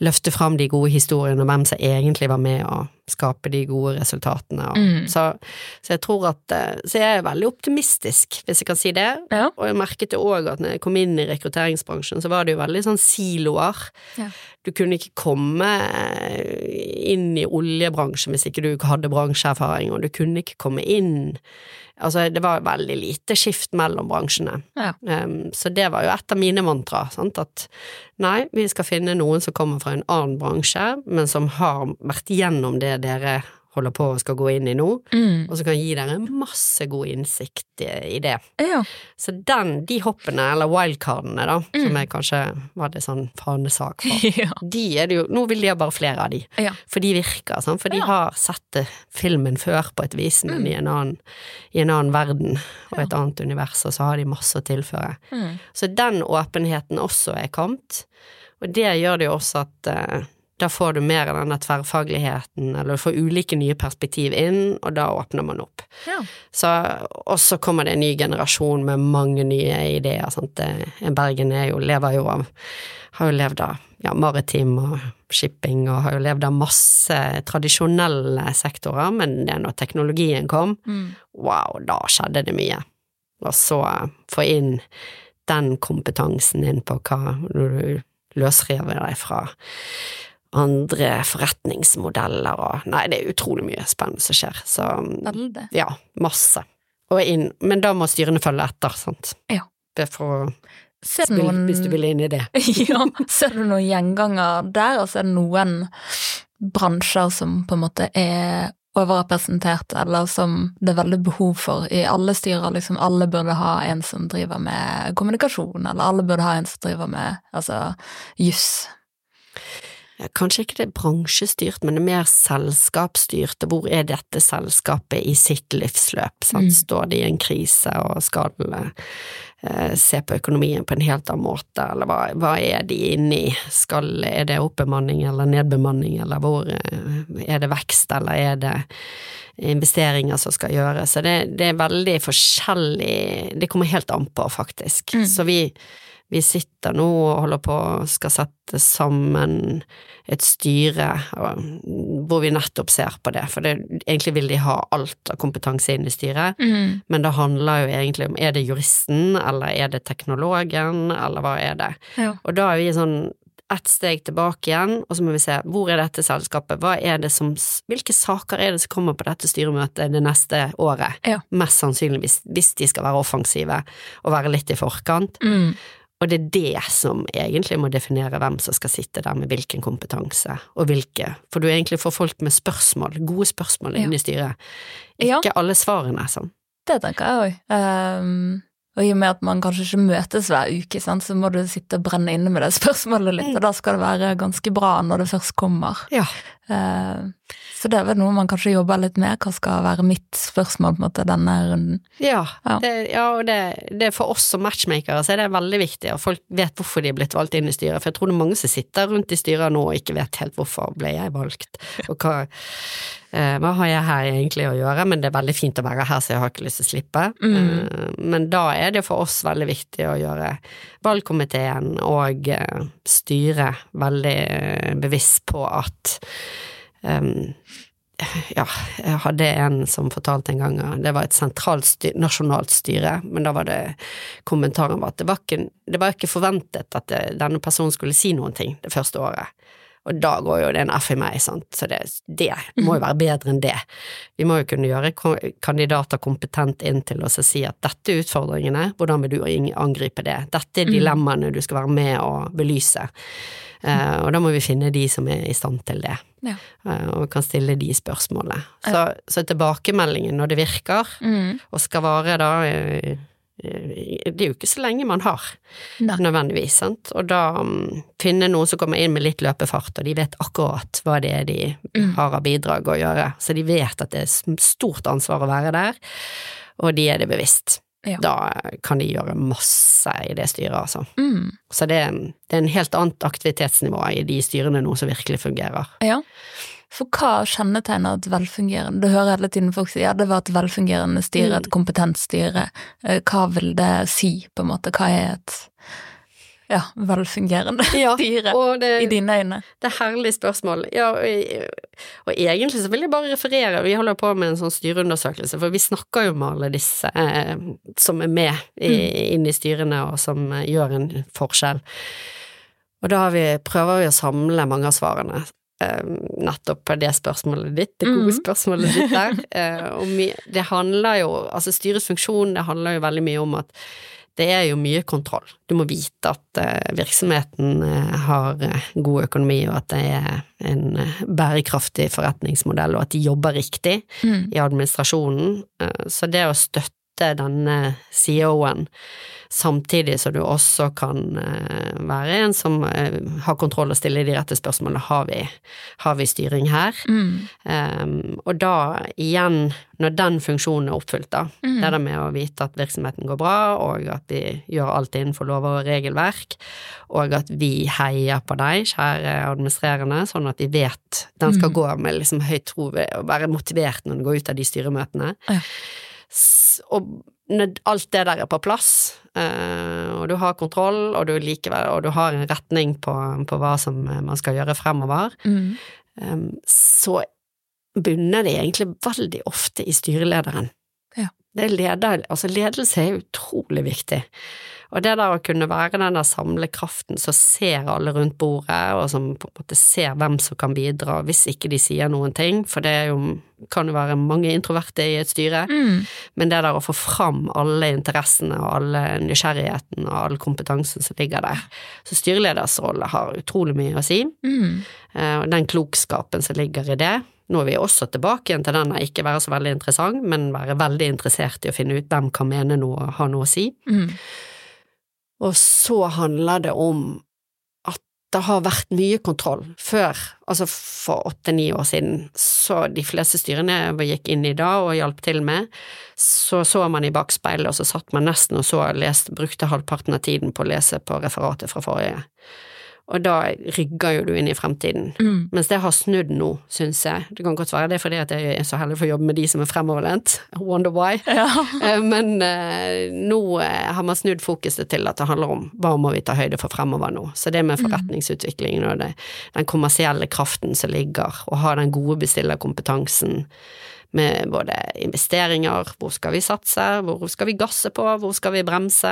løfte fram de gode historiene, om hvem som egentlig var med å skape de gode resultatene. Mm. så, så jeg tror at eh, Så jeg er veldig optimistisk, hvis jeg kan si det. Ja. Og jeg merket jo òg at når jeg kom inn i rekrutteringsbransjen, så var det jo veldig sånn siloer. Ja. Du kunne ikke komme eh, inn i oljebransjen hvis ikke du hadde bransjeerfaring, og du kunne ikke komme inn Altså, det var veldig lite skift mellom bransjene. Ja. Um, så det var jo et av mine mantra, sant, at nei, vi skal finne noen som kommer fra en annen bransje, men som har vært gjennom det dere holder på og skal gå inn i nå, Mm. og som kan gi dere masse god innsikt i, i det. Ja. Så den, de hoppene, eller wildcardene, da, Mm. som jeg kanskje var det sånn fanesak for, ja. de er det jo Nå vil de ha bare flere av de, Ja. for de virker sånn, for de har sett filmen før på et vis, men Mm. i, en annen, i en annen verden og et annet univers, og så har de masse å tilføre. Mm. Så den åpenheten også er kommet, og det gjør det jo også at eh, da får du mer av denne tverrfagligheten, eller du får ulike nye perspektiv inn, og da åpner man opp. Ja. Så, og så kommer det en ny generasjon med mange nye ideer. Sant? Bergen er jo, lever jo av har jo levd av ja, maritim og shipping, og har jo levd av masse tradisjonelle sektorer, men det er når teknologien kom, Mm. wow, da skjedde det mye. Og så få inn den kompetansen inn på hva du løsriver deg fra andre forretningsmodeller og Nei, det er utrolig mye spennende som skjer, så Veldig. ja, masse. Og inn, men da må styrene følge etter, sant. Ja. Det er for å Ser spille, noen hvis du vil inn i det. ja, ser du noen gjenganger der, og så er det noen bransjer som på en måte er overrepresentert, eller som det er veldig behov for i alle styrer. Liksom alle burde ha en som driver med kommunikasjon, eller alle burde ha en som driver med altså juss. Kanskje ikke det er bransjestyrt, men det er mer selskapsstyrt, og hvor er dette selskapet i sitt livsløp? Sant? Mm. Står de i en krise og skal eh, se på økonomien på en helt annen måte, eller hva, hva er de inne i? Skal, er det oppbemanning eller nedbemanning, eller hvor eh, er det vekst, eller er det investeringer som skal gjøres? Så det, det er veldig forskjellig, det kommer helt an på, faktisk. Mm. Så vi vi sitter nå og holder på skal sette sammen et styre hvor vi nettopp ser på det, for det, egentlig vil de ha alt av kompetanse inn i styret, Mm. men det handler jo egentlig om er det juristen, eller er det teknologen, eller hva er det? Ja. Og da er vi sånn ett steg tilbake igjen, og så må vi se hvor er dette selskapet, hva er det som, hvilke saker er det som kommer på dette styremøtet det neste året? Ja. Mest sannsynligvis hvis de skal være offensive og være litt i forkant. Mm. Og det er det som egentlig må definere hvem som skal sitte der med hvilken kompetanse, og hvilke, for du egentlig får folk med spørsmål, gode spørsmål inn i styret. Ja. Ikke alle svarene, sånn. Det tenker jeg òg. Um, og i og med at man kanskje ikke møtes hver uke, sant, så må du sitte og brenne inne med det spørsmålet litt, og da skal det være ganske bra når det først kommer. Ja. Uh, så det er vel noe man kanskje jobber litt med. Hva skal være mitt spørsmål på en måte denne runden? Ja, Ja. Det, ja og det, det er for oss som matchmakere så er det veldig viktig, og folk vet hvorfor de er blitt valgt inn i styret. For jeg tror det er mange som sitter rundt i styret nå og ikke vet helt hvorfor ble jeg valgt, og hva, eh, hva har jeg her egentlig å gjøre, men det er veldig fint å være her, så jeg har ikke lyst til å slippe. Mm. Eh, men da er det for oss veldig viktig å gjøre valgkomiteen og eh, styret veldig eh, bevisst på at um, ja, jeg hadde en som fortalte en gang det var et sentralt styr, nasjonalt styre, men da var det kommentaren var at det var ikke, det var ikke forventet at det, denne personen skulle si noen ting det første året. Og da går jo det en F i meg, sant, så det, det må jo være bedre enn det. Vi må jo kunne gjøre kandidater kompetent inn til oss og si at dette er utfordringene, hvordan vil du angripe det? Dette er dilemmaene du skal være med og belyse. Eh, og da må vi finne de som er i stand til det. Ja. Eh, og kan stille de spørsmålene. Så, så tilbakemeldingen når det virker, Mm. og skal vare da eh, Det er jo ikke så lenge man har, Nei. nødvendigvis, sant. Og da um, finne noen som kommer inn med litt løpefart, og de vet akkurat hva det er de Mm. har av bidrag å gjøre. Så de vet at det er stort ansvar å være der, og de er det bevisst. Ja. Da kan de gjøre masse i det styret, altså. Mm. Så det, det er en helt annet aktivitetsnivå i de styrene nå som virkelig fungerer. Ja. For hva kjennetegner et velfungerende Du hører hele tiden folk si ja, det var et velfungerende styre, et kompetent styre. Eh, Hva vil det si, på en måte? Hva er et ja, velfungerende Ja, styre det, i dine øyne? Det er herlig spørsmål. Ja, og, og egentlig så vil jeg bare referere, vi holder på med en sånn styreundersøkelse, for vi snakker jo med alle disse eh, som er med i, inn i styrene og som eh, gjør en forskjell. Og da har vi, prøver vi å samle mange av svarene. eh, nettopp på det spørsmålet ditt, det gode Mhm. spørsmålet ditt der. Eh, det handler jo, altså styrets funksjon, det handler jo veldig mye om at det er jo mye kontroll. Du må vite at eh, virksomheten eh, har eh, god økonomi, og at det er en bærekraftig forretningsmodell, og at de jobber riktig Mm. i administrasjonen. Så det å støtte denne CEO-en, samtidig så du også kan eh, være en som eh, har kontroll og stille de rette spørsmålene, har vi, har vi styring her? Mm. Um, og da igjen, når den funksjonen er oppfylt, da, Mm. det der med å vite at virksomheten går bra, og at vi gjør alt innenfor lover og regelverk, og at vi heier på deg, kjære administrerende, sånn at de vet den skal Mm. gå med liksom høyt tro og være motivert når den går ut av de styremøtene. Ja. Og alt det der er på plass, eh, og du har kontroll, og du, likevel, og du har en retning på, på hva som eh, man skal gjøre fremover, Mm. um, så bunner det egentlig veldig ofte i styrelederen. Ja. Det er leder, altså ledelse er utrolig viktig. Og det der å kunne være den der samlekraften som ser alle rundt bordet, og som på en måte ser hvem som kan bidra hvis ikke de sier noen ting, for det jo, kan jo være mange introverte i et styre, Mm. men det der å få fram alle interessene og alle nysgjerrigheten og all kompetansen som ligger der. Så styreleders rolle har utrolig mye å si. Mm. Eh, og den klokskapen som ligger i det. Nå er vi også tilbake igjen til den å ikke være så veldig interessant, men være veldig interessert i å finne ut hvem kan mene noe og ha noe å si. Mm. Og så handler det om at det har vært mye kontroll før, altså for åtte-ni år siden, så de fleste styrene gikk inn i da og hjalp til med, så så man i bakspeilet, og så satt man nesten og så leste, brukte halvparten av tiden på å lese på referatet fra forrige og da rygger jo du inn i fremtiden. Mm. Mens det har snudd nå, syns jeg. Det kan godt være det fordi at jeg er så heldig for å jobbe med de som er fremoverlent. Wonder why. Ja. Eh, men uh, nå uh, har man snudd fokuset til at det handler om hva må vi ta høyde for fremover nå. Så det med mm. forretningsutviklingen og det, den kommersielle kraften som ligger, og ha den gode bestillerkompetansen med både investeringer, hvor skal vi satse, hvor skal vi gasse på, hvor skal vi bremse,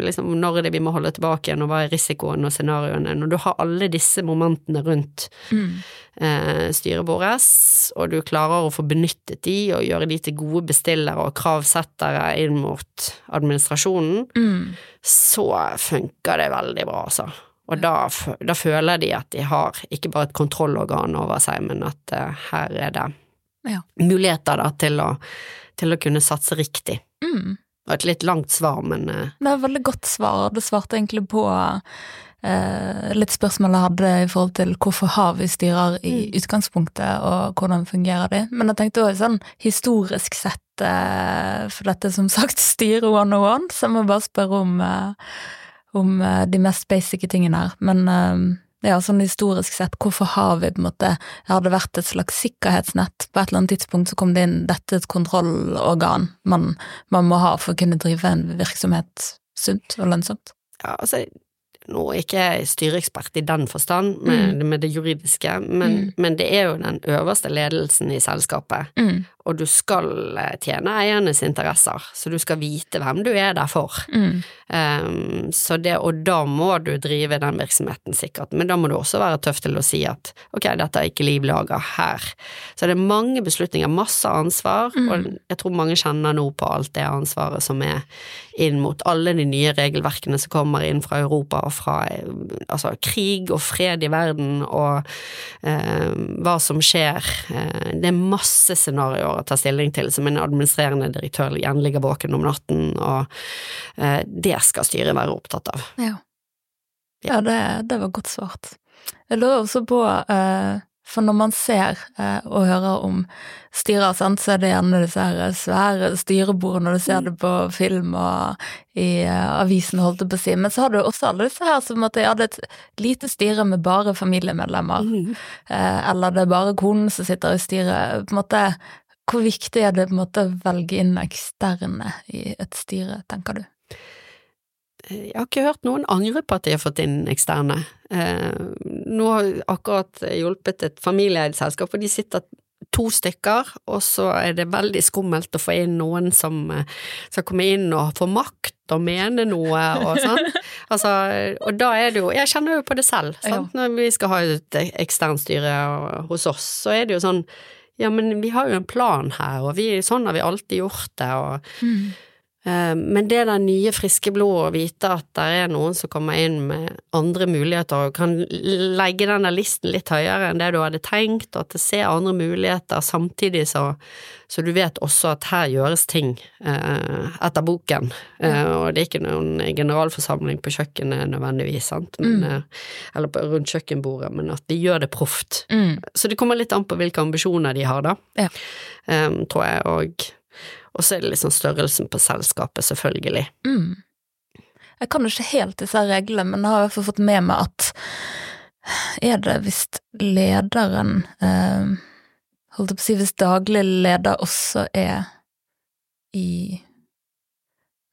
liksom, når er det vi må holde tilbake igjen, og hva er risikoen og scenarioene. Når du har alle disse momentene rundt mm. eh, styrebordet, og du klarer å få benyttet de og gjøre de til gode bestillere og kravsettere inn mot administrasjonen, mm. så funker det veldig bra, altså. Og da, da, føler de at de har ikke bare et kontrollorgan over seg, men at uh, her er det ja. muligheter da, til å, til å, kunne satse riktig. Mm. Det var et litt langt svar, men uh... Det er et veldig godt svar. Det svarte egentlig på uh, litt spørsmål jeg hadde i forhold til hvorfor har vi styrer i mm. utgangspunktet, og hvordan fungerer de. Men jeg tenkte også sånn historisk sett, uh, for dette er som sagt styre one on one, så jeg må bare spørre om, om de mest basice tingene her. Men ja, sånn historisk sett, hvorfor har vi på en måte Har det vært et slags sikkerhetsnett? På et eller annet tidspunkt så kom det inn dette et kontrollorgan man, man må ha for å kunne drive en virksomhet sunt og lønnsomt? Ja, altså nå er jeg ikke styreekspert i den forstand med, mm. med det juridiske, men, mm. men, det er jo den øverste ledelsen i selskapet. Mm og du skal eh, tjene eiernes interesser, så du skal vite hvem du er der for. Mm. Um, så det, og da må du drive den virksomheten sikkert, men da må du også være tøff til å si at ok, dette er ikke liv laga her. Så det er mange beslutninger, masse ansvar, mm. og jeg tror mange kjenner nå på alt det ansvaret som er inn mot alle de nye regelverkene som kommer inn fra Europa og fra altså, krig og fred i verden og um, hva som skjer. Det er masse scenarioer å ta stilling til, som en administrerende direktør igjen ligger våken om natten, og eh, det skal styret være opptatt av. Ja, ja det, det, var godt svart. Jeg lurer også på, eh, for når man ser eh, og hører om styrer, sant, så er det gjerne disse her svære styrebordene, når du ser det på film og i uh, avisen, holdt jeg på å si. Men så har du også alle disse her som at jeg hadde et lite styre med bare familiemedlemmer. Mm. Uh, eller det er bare konen som sitter i styret. På en måte, hvor viktig er det på en måte å velge inn eksterne i et styre, tenker du? Jeg har ikke hørt noen angre på at de har fått inn eksterne. Eh, nå har jeg akkurat hjulpet et familieeid selskap, og de sitter to stykker, og så er det veldig skummelt å få inn noen som eh, skal komme inn og få makt og mene noe og sånn. Altså, og da er det jo Jeg kjenner jo på det selv, sant. Når vi skal ha et eksternt styre hos oss, så er det jo sånn ja, men vi har jo en plan her, og vi, sånn har vi alltid gjort det, og mm. Eh, men det der nye, friske blodet å vite at det er noen som kommer inn med andre muligheter og kan legge denne listen litt høyere enn det du hadde tenkt, og at det ser andre muligheter, samtidig så, så du vet også at her gjøres ting eh, etter boken. Eh, og det er ikke noen generalforsamling på kjøkkenet nødvendigvis, sant, men, mm. eh, eller på, rundt kjøkkenbordet, men at de gjør det proft. Mm. Så det kommer litt an på hvilke ambisjoner de har, da, ja. Eh, tror jeg, og og så er det liksom størrelsen på selskapet, selvfølgelig. Mm. Jeg kan jo ikke helt disse reglene, men jeg har i hvert fall fått med meg at er det hvis lederen eh, Holdt jeg på å si hvis daglig leder også er i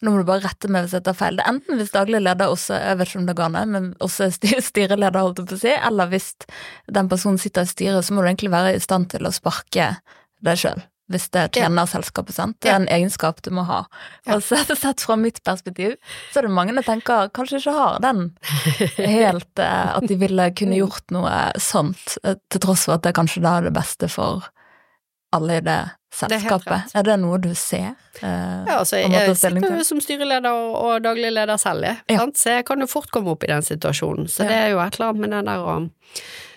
nå må du bare rette meg hvis jeg tar feil. Det er enten hvis daglig leder også jeg vet ikke om det går ned, men også er styreleder, holdt jeg på å si, eller hvis den personen sitter i styret, så må du egentlig være i stand til å sparke deg sjøl hvis det tjener selskapet, sant. Det er en egenskap du må ha. Og så sett fra mitt perspektiv, så er det mange jeg tenker kanskje ikke har den helt eh, At de ville kunne gjort noe sånt, eh, til tross for at det kanskje da er det beste for alle i det selskapet. Det er, er, det noe du ser? Eh, ja, altså, jeg sitter jo som styreleder og, og daglig leder selv, jeg. Ja. Så jeg kan jo fort komme opp i den situasjonen. Så ja. det er jo et eller annet med den der å eh,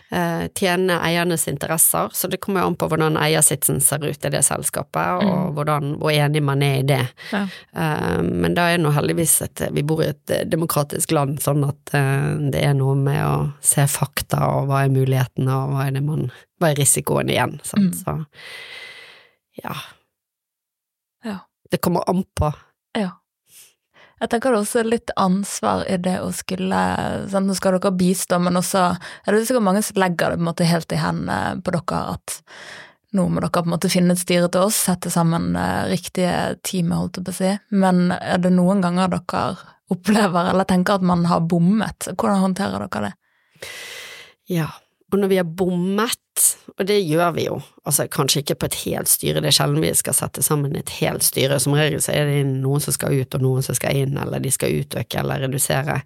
tjene eiernes interesser, så det kommer jo an på hvordan eiersitsen ser ut i det selskapet, og Mm. hvordan, hvor enig man er i det. Ja. Eh, men da er nå heldigvis at Vi bor i et eh, demokratisk land, sånn at eh, det er noe med å se fakta, og hva er mulighetene, og hva er, det man, hva er risikoen igjen, sant. Mm. Så ja. Ja. Det kommer an på. Ja. Jeg tenker det er også litt ansvar i det å skulle sant? Nå skal dere bistå, men også er det sikkert mange som legger det på en måte helt i hendene på dere at nå må dere på en måte finne et styre til oss, sette sammen eh, riktige teamet, holdt jeg på å si. Men er det noen ganger dere opplever eller tenker at man har bommet? Hvordan håndterer dere det? Ja. Og når vi har bommet, og det gjør vi jo, altså kanskje ikke på et helt styre, det er sjelden vi skal sette sammen et helt styre, som regel så er det noen som skal ut og noen som skal inn, eller de skal utøke eller redusere,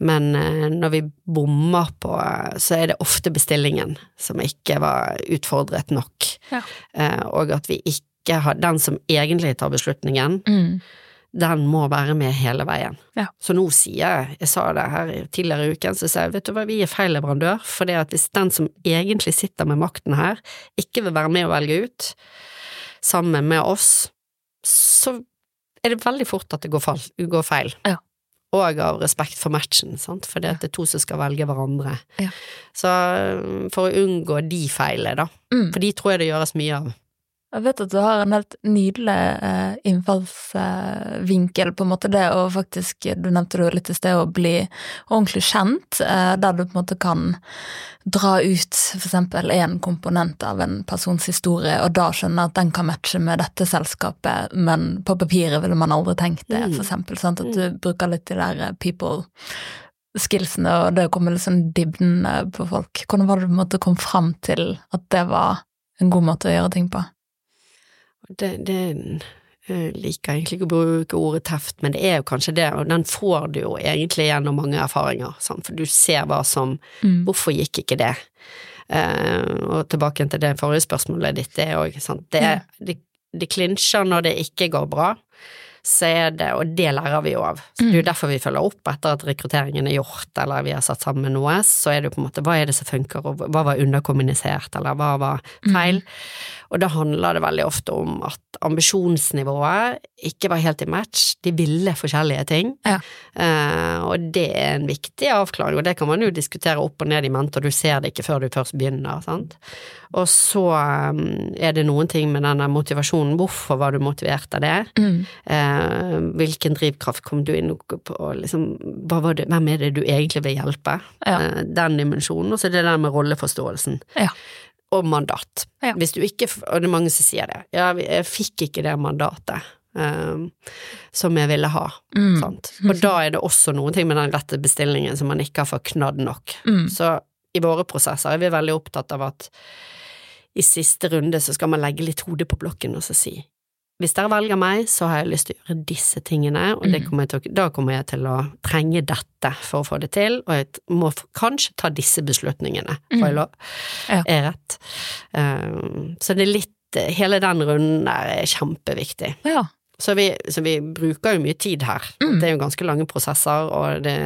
men eh, når vi bommer på, eh, så er det ofte bestillingen som ikke var utfordret nok, Ja. eh, og at vi ikke har, den som egentlig tar beslutningen, Mm. Den må være med hele veien. Ja. Så nå sier jeg, jeg sa det her tidligere i uken, så sier jeg vet du hva, vi er feil leverandør, for det at hvis den som egentlig sitter med makten her, ikke vil være med å velge ut, sammen med oss, så er det veldig fort at det går, fall, går feil. Ja. Og av respekt for matchen, sant, for det at det er to som skal velge hverandre. Ja. Så for å unngå de feilene, da, Mm. for de tror jeg det gjøres mye av. Jeg vet at du har en helt nydelig eh, innfallsvinkel, på en måte det å faktisk, du nevnte det litt i sted, å bli ordentlig kjent, eh, der du på en måte kan dra ut eksempel en komponent av en persons historie, og da skjønne at den kan matche med dette selskapet, men på papiret ville man aldri tenkt det, Mm. for eksempel, sant? at du bruker litt de der eh, people skillsene, og det kommer litt sånn dybden på folk. Hvordan var det du på en måte kom fram til at det var en god måte å gjøre ting på? Det, det jeg liker egentlig ikke å bruke ordet teft, men det er jo kanskje det, og den får du jo egentlig gjennom mange erfaringer, sant? for du ser hva som Mm. Hvorfor gikk ikke det? Uh, og tilbake til det forrige spørsmålet ditt, det òg, sant. Det, Ja. det, det klinsjer når det ikke går bra, så er det, og det lærer vi jo av. Så det er jo Mm. derfor vi følger opp etter at rekrutteringen er gjort, eller vi har satt sammen noe, så er det jo på en måte hva er det som funker, og hva var underkommunisert, eller hva var feil? Mm. Og da handler det veldig ofte om at ambisjonsnivået ikke var helt i match, de ville forskjellige ting, Ja. Uh, og det er en viktig avklaring, og det kan man jo diskutere opp og ned i mente, og du ser det ikke før du først begynner, sant. Og så um, er det noen ting med denne motivasjonen, hvorfor var du motivert av det? Mm. Uh, hvilken drivkraft kom du inn på, liksom, det, hvem er det du egentlig vil hjelpe? Ja. Uh, den dimensjonen, og så er det den med rolleforståelsen. Ja. Og mandat. Ja. Hvis du ikke, og det er mange som sier det, ja, jeg fikk ikke det mandatet. Um, som jeg ville ha. Mm. Sant? Og da er det også noen ting med den rette bestillingen som man ikke har fått knadd nok. Mm. Så i våre prosesser er vi veldig opptatt av at i siste runde så skal man legge litt hodet på blokken og så si hvis dere velger meg, så har jeg lyst til å gjøre disse tingene, og det Mm. kommer jeg til, da kommer jeg til å trenge dette for å få det til, og jeg må kanskje ta disse beslutningene, får jeg Mm. lov? Ja. Er rett. Um, så det er litt Hele den runden der er kjempeviktig. Ja. Så vi, så vi bruker jo mye tid her. Mm. Det er jo ganske lange prosesser, og det,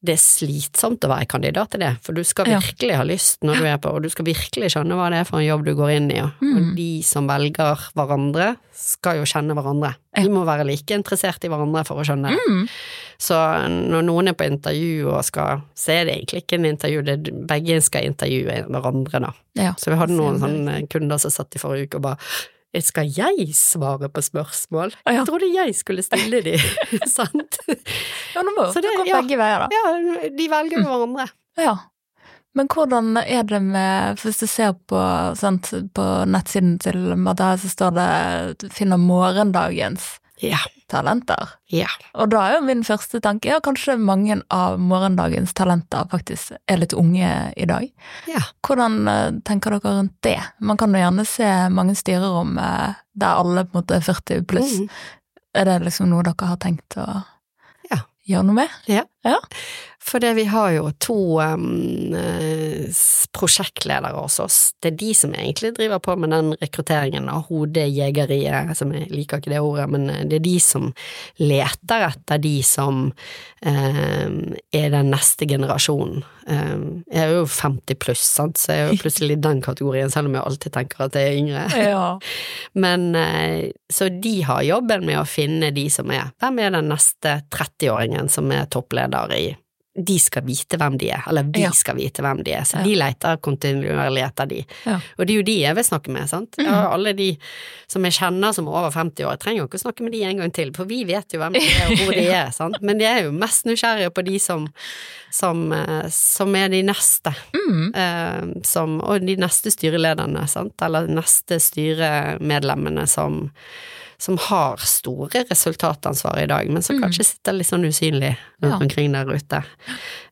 det er slitsomt å være kandidat til det, for du skal Ja. virkelig ha lyst når du er på, og du skal virkelig skjønne hva det er for en jobb du går inn i, og, Mm. og de som velger hverandre, skal jo kjenne hverandre. Ja. De må være like interessert i hverandre for å skjønne. Mm. Så når noen er på intervju og skal, så er det egentlig ikke en intervju, det er, begge skal intervjue hverandre, da. ja. Så vi hadde noen sånne kunder som satt i forrige uke og bare skal jeg svare på spørsmål? Ah, ja. Jeg trodde jeg skulle stille de, sant? Ja, nå må det det- gå ja. begge veier, da. Ja, de velger mm. hverandre. Ja. Men hvordan er det med Hvis du ser på, sant, på nettsiden til Madai, så står det 'finner morgendagens Ja, talenter'. ja. Og da er jo min første tanke ja, kanskje mange av morgendagens talenter faktisk er litt unge i dag. Ja. Hvordan eh, tenker dere rundt det? Man kan jo gjerne se mange styrerom eh, der alle på en måte er 40 pluss. Mm. Er det liksom noe dere har tenkt å Ja. gjøre noe med? Ja. Ja. For det, vi har jo to um, prosjektledere hos oss. Det er de som egentlig driver på med den rekrutteringen av hodejegeriet, som jeg liker ikke det ordet, men eh, det er de som leter etter de som um, er den neste generasjonen. Um, jeg er jo 50 pluss, sant, så jeg er jo plutselig i den kategorien, selv om jeg alltid tenker at jeg er yngre. Ja. Men eh, så de har jobben med å finne de som er Hvem er den neste 30-åringen som er toppleder i De skal vite hvem de er, eller vi Ja. skal vite hvem de er, så Ja. de leter kontinuerlig etter de. Ja. Og det er jo de jeg vil snakke med, sant. Mm. alle de som jeg kjenner som er over 50 år, jeg trenger jo ikke snakke med de en gang til, for vi vet jo hvem de er og hvor de er, sant. Men de er jo mest nysgjerrige på de som, som, eh, som er de neste Mm. som, og de neste styrelederne, sant, eller de neste styremedlemmene som, som har store resultatansvar i dag, men som Mm. kanskje sitter litt sånn usynlig rundt omkring der ute.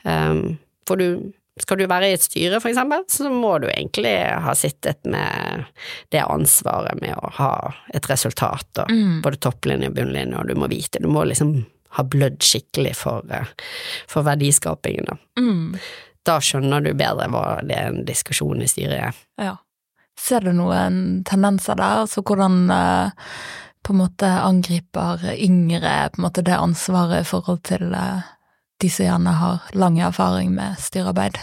Um, for du skal du være i et styre, for eksempel, så må du egentlig ha sittet med det ansvaret med å ha et resultat, og Mm. både topplinje og bunnlinje, og du må vite, du må liksom ha blødd skikkelig for, eh, for verdiskapingen, da Mm. da skjønner du bedre hva det er en diskusjon i styret er. Ja. Ser du noen tendenser der, altså hvordan eh, på en måte angriper yngre på en måte det ansvaret i forhold til eh, de som gjerne har lang erfaring med styrearbeid?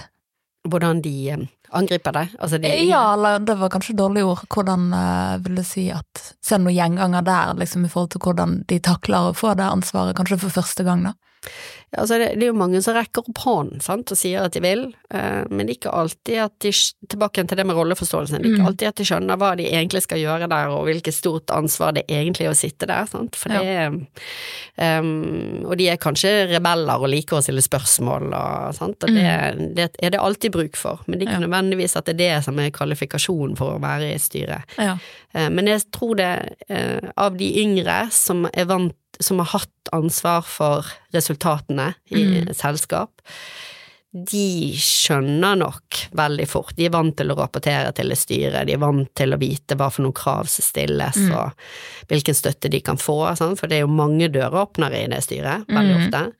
Hvordan de eh, angriper det. Altså de, Ja, eller det var kanskje dårlig ord. Hvordan eh, vil du si at Ser du noen gjenganger der, liksom i forhold til hvordan de takler å få det ansvaret, kanskje for første gang, da? Altså det, det er jo mange som rekker opp hånden sant, og sier at de vil, eh, men det er ikke alltid at de Tilbake til det med rolleforståelsen. Det er ikke Mm. alltid at de skjønner hva de egentlig skal gjøre der, og hvilket stort ansvar det egentlig er å sitte der. Sant? For det um, Og de er kanskje rebeller og liker å stille spørsmål, og, sant? og det, det er det alltid bruk for. Men det er ikke Ja. nødvendigvis at det er det som er kvalifikasjonen for å være i styret. Ja. Eh, Men jeg tror det eh, av de yngre som er vant som har hatt ansvar for resultatene i Mm. selskap, de skjønner nok veldig fort. De er vant til å rapportere til det styret, de er vant til å vite hva for noen krav som stilles, Mm. og hvilken støtte de kan få, sånn? for det er jo mange døråpnere i det styret, veldig Mm. ofte.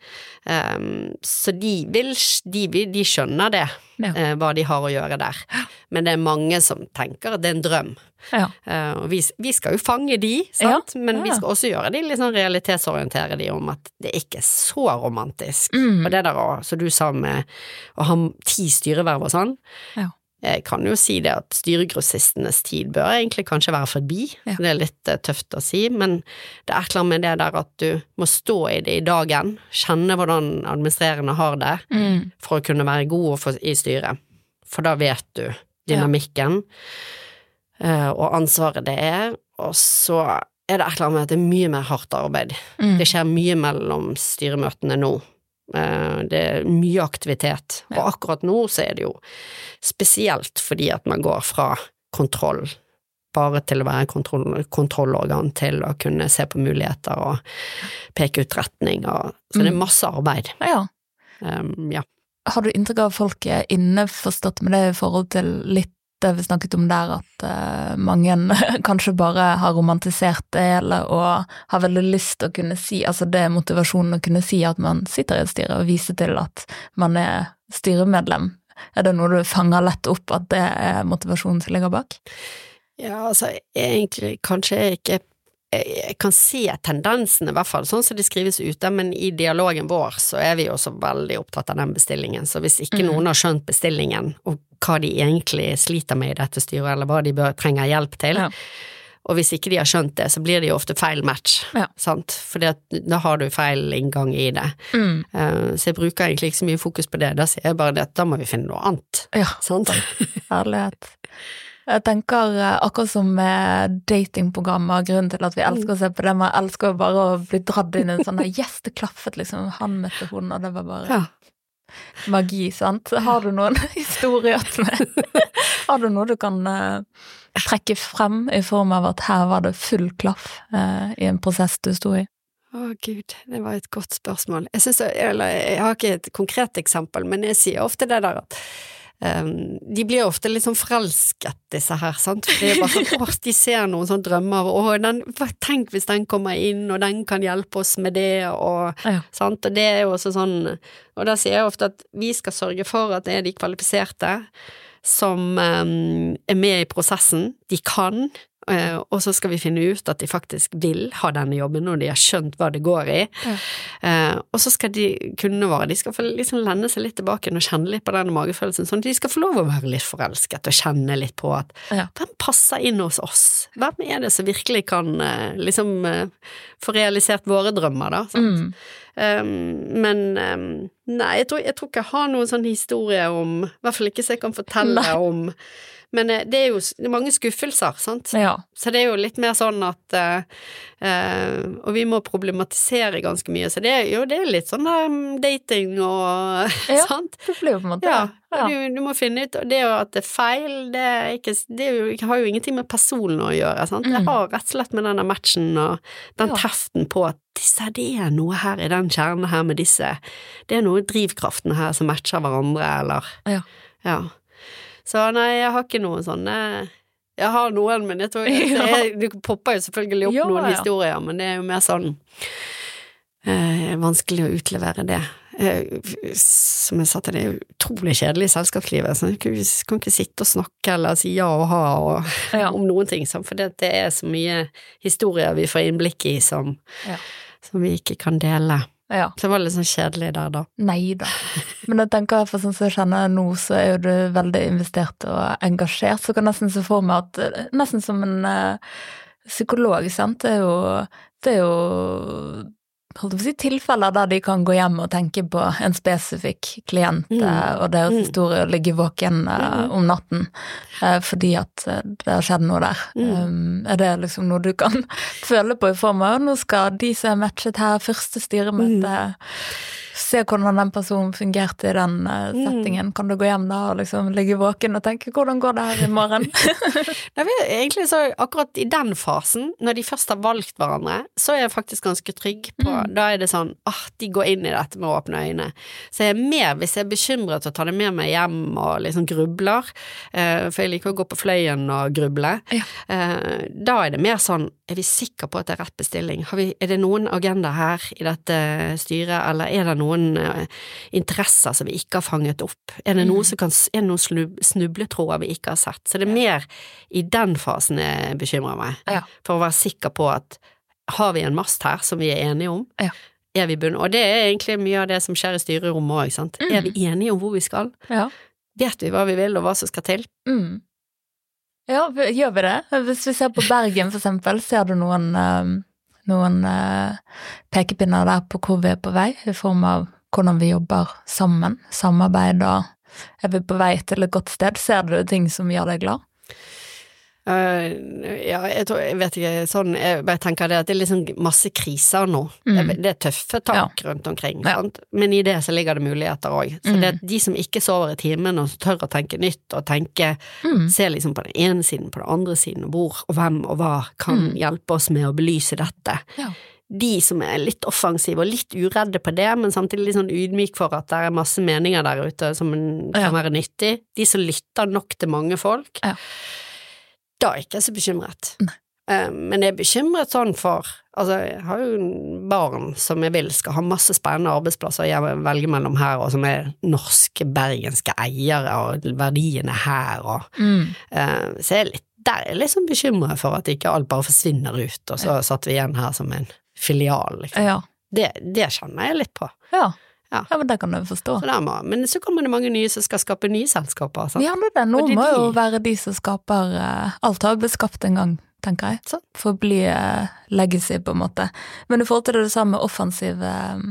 Um, så de, vil, de, de skjønner det, Ja. eh, hva de har å gjøre der. Men det er mange som tenker at det er en drøm. Ja. Eh, og vi, vi skal jo fange de, sant? men vi skal også gjøre de litt sånn realitetsorientere de om at det ikke er så romantisk. Mm. Og det der òg, som du sa med å ha ti styreverv og sånn, Ja. Jeg kan jo si det at styregrossistenes tid bør egentlig kanskje være forbi. Ja. Det er litt eh, tøft å si, men det er annet med det der at du må stå i det i dagen, kjenne hvordan administrerende har det, Mm. for å kunne være god i styret. For da vet du dynamikken ja. og ansvaret det er, og så er det et eller annet med at det er mye mer hardt arbeid. Mm. Det skjer mye mellom styremøtene nå. Eh, Det er mye aktivitet, og akkurat nå så er det jo spesielt fordi at man går fra kontroll bare til å være kontroll, kontrollorgan til å kunne se på muligheter og peke ut retning og Så det er Mm. masse arbeid. ja. Um, ja. Har du inntrykk av at folk er innforstått med det i forhold til litt det vi snakket om der, at uh, mange kanskje bare har romantisert det hele og har veldig lyst til å kunne si, altså det er motivasjonen å kunne si at man sitter i et styre og vise til at man er styremedlem. Er det noe du fanger lett opp, at det er motivasjonen som ligger bak? Ja, altså egentlig kanskje jeg ikke jeg jeg kan se tendensene, i hvert fall sånn som de skrives ute, men i dialogen vår så er vi jo også veldig opptatt av den bestillingen, så hvis ikke Mhm. noen har skjønt bestillingen, og hva de egentlig sliter med i dette styret, eller hva de bør, trenger hjelp til, Ja. og hvis ikke de har skjønt det, så blir det jo ofte feil match, Ja. sant, for da har du feil inngang i det. Mm. Eh, Så jeg bruker egentlig ikke så mye fokus på det, da sier jeg bare det at da må vi finne noe annet, Ja, sant? Herlighet. Jeg tenker eh, akkurat som med datingprogrammer, grunnen til at vi elsker å se på dem, jeg elsker jo bare å bli dratt inn i en sånn der, yes, det klaffet, liksom, han møtte hun, og det var bare Ja. magi, sant? Har du noen historier med Har du noe du kan uh, trekke frem i form av at her var det full klaff uh, i en prosess du sto i? Å gud, det var et godt spørsmål. Jeg synes, eller jeg har ikke et konkret eksempel, men jeg sier ofte det der at Um, de blir ofte litt sånn forelsket, disse her, sant. For det er bare sånn, åh, de ser noen sånne drømmer, og den, tenk hvis den kommer inn, og den kan hjelpe oss med det, og Ja. sant. Og det er jo også sånn Og da sier jeg ofte at vi skal sørge for at det er de kvalifiserte som um, er med i prosessen. De kan. Eh, og så skal vi finne ut at de faktisk vil ha denne jobben, og de har skjønt hva det går i. Ja. Eh, og så skal de kundene våre de skal få liksom lende seg litt tilbake og kjenne litt på denne magefølelsen, sånn at de skal få lov å være litt forelsket og kjenne litt på at Ja. hvem passer inn hos oss? Hvem er det som virkelig kan eh, liksom få realisert våre drømmer, da? Mm. Um, men um, nei, jeg tror, jeg tror ikke jeg har noen sånn historie om I hvert fall ikke så jeg kan fortelle Nei. om Men eh, det er jo det er mange skuffelser, sant? Ja. Så det er jo litt mer sånn at eh, eh, Og vi må problematisere ganske mye, så det er jo det er litt sånn um, dating og Ja. sant? Det blir jo på en måte Ja. Ja. Du, du må finne ut det Det jo at det er feil, det, er ikke, det er jo, har jo ingenting med personen å gjøre, sant? Det Mm. har rett og slett med denne matchen og den Ja. teften på at disse, det er noe her i den kjernen her med disse Det er noe i drivkraften her som matcher hverandre, eller Ja. Ja. Så nei, jeg har ikke noen sånne jeg har noen, men jeg tror jeg, Det popper jo selvfølgelig opp Ja, noen ja. historier, men det er jo mer sånn eh, vanskelig å utlevere det. Eh, som jeg sa til deg, det er utrolig kjedelig i selskapslivet. Så jeg kan ikke- kan ikke sitte og snakke eller si ja og ha og, Ja. om noen ting, sånn, for det, det er så mye historier vi får innblikk i som, som vi ikke kan dele. Ja. Så det var litt sånn kjedelig der, da. Nei da. Men jeg tenker for sånn som jeg kjenner nå, så er jo du veldig investert og engasjert, så kan jeg nesten se for meg at eh, Nesten som en eh, psykolog, sant. Det er jo, det er jo holdt på å si, tilfeller der de kan gå hjem og tenke på en spesifikk klient Mm. eh, og deres Mm. historie og ligge våken Mm. om natten uh, fordi at det har skjedd noe der. Mm. Um, er det liksom noe du kan føle på i form av nå skal de som er matchet her, første styremøte Se hvordan den personen fungerte i den eh, Mm. settingen. Kan du gå hjem da og liksom ligge våken og tenke 'hvordan går det her i morgen'? Nei, egentlig så akkurat i den fasen, når de først har valgt hverandre, så er jeg faktisk ganske trygg på Mm. Da er det sånn ah, de går inn i dette med åpne øyne. Så jeg er mer, hvis jeg er bekymret, og tar det med meg hjem og liksom grubler, eh, for jeg liker å gå på fløyen og gruble, Ja. eh, da er det mer sånn er vi sikre på at det er rett bestilling? Har vi, er det noen agenda her i dette styret, eller er det noen eh, interesser som vi ikke har fanget opp? Er det, noe Mm. som kan, er det noen snub- snubletråder vi ikke har sett? Så det er mer i den fasen jeg bekymrer meg, Ja. for å være sikker på at har vi en mast her som vi er enige om? Ja. Er vi bunn? Og det er egentlig mye av det som skjer i styrerommet òg, sant. Mm. Er vi enige om hvor vi skal? ja. Vet vi hva vi vil og hva som skal til? Mm. Ja, gjør vi det? Hvis vi ser på Bergen for eksempel, ser du noen, eh, noen eh, pekepinner der på hvor vi er på vei, i form av hvordan vi jobber sammen, samarbeid og er vi på vei til et godt sted? Ser du ting som gjør deg glad? Eh, ja, jeg, tror, jeg vet ikke, sånn, jeg bare tenker det at det er liksom masse kriser nå. Mm. Det, det er tøffe tak rundt omkring, Ja. sant? men i det så ligger det muligheter òg. Så Mm. det er de som ikke sover i timen og tør å tenke nytt og tenke Mm. Se liksom på den ene siden, på den andre siden, hvor og hvem og hva kan Mm. hjelpe oss med å belyse dette. Ja. De som er litt offensive og litt uredde på det, men samtidig litt sånn ydmyk for at det er masse meninger der ute som en- Ja. kan være nyttig. De som lytter nok til mange folk. Ja. Da er jeg ikke så bekymret. Nei. Eh, Men jeg er bekymret sånn for Altså, jeg har jo barn som jeg vil skal ha masse spennende arbeidsplasser jeg velger mellom her, og som er norske, bergenske eiere, og verdiene her, og Mm. uh, Så jeg er litt, der er liksom bekymret for at ikke alt bare forsvinner ut, og så satt vi igjen her som en filial, liksom. Ja. Det, det kjenner jeg litt på. Ja. Ja. ja, men det kan du forstå. Så må, men så kommer det mange nye som skal skape nye selskaper. Sant? Ja, det er det. Nå det må jo de- være de som skaper uh, Alt har jo blitt skapt en gang, tenker jeg. Sant. For å bli uh, legacy, på en måte. Men i forhold til det du sa med offensive eh,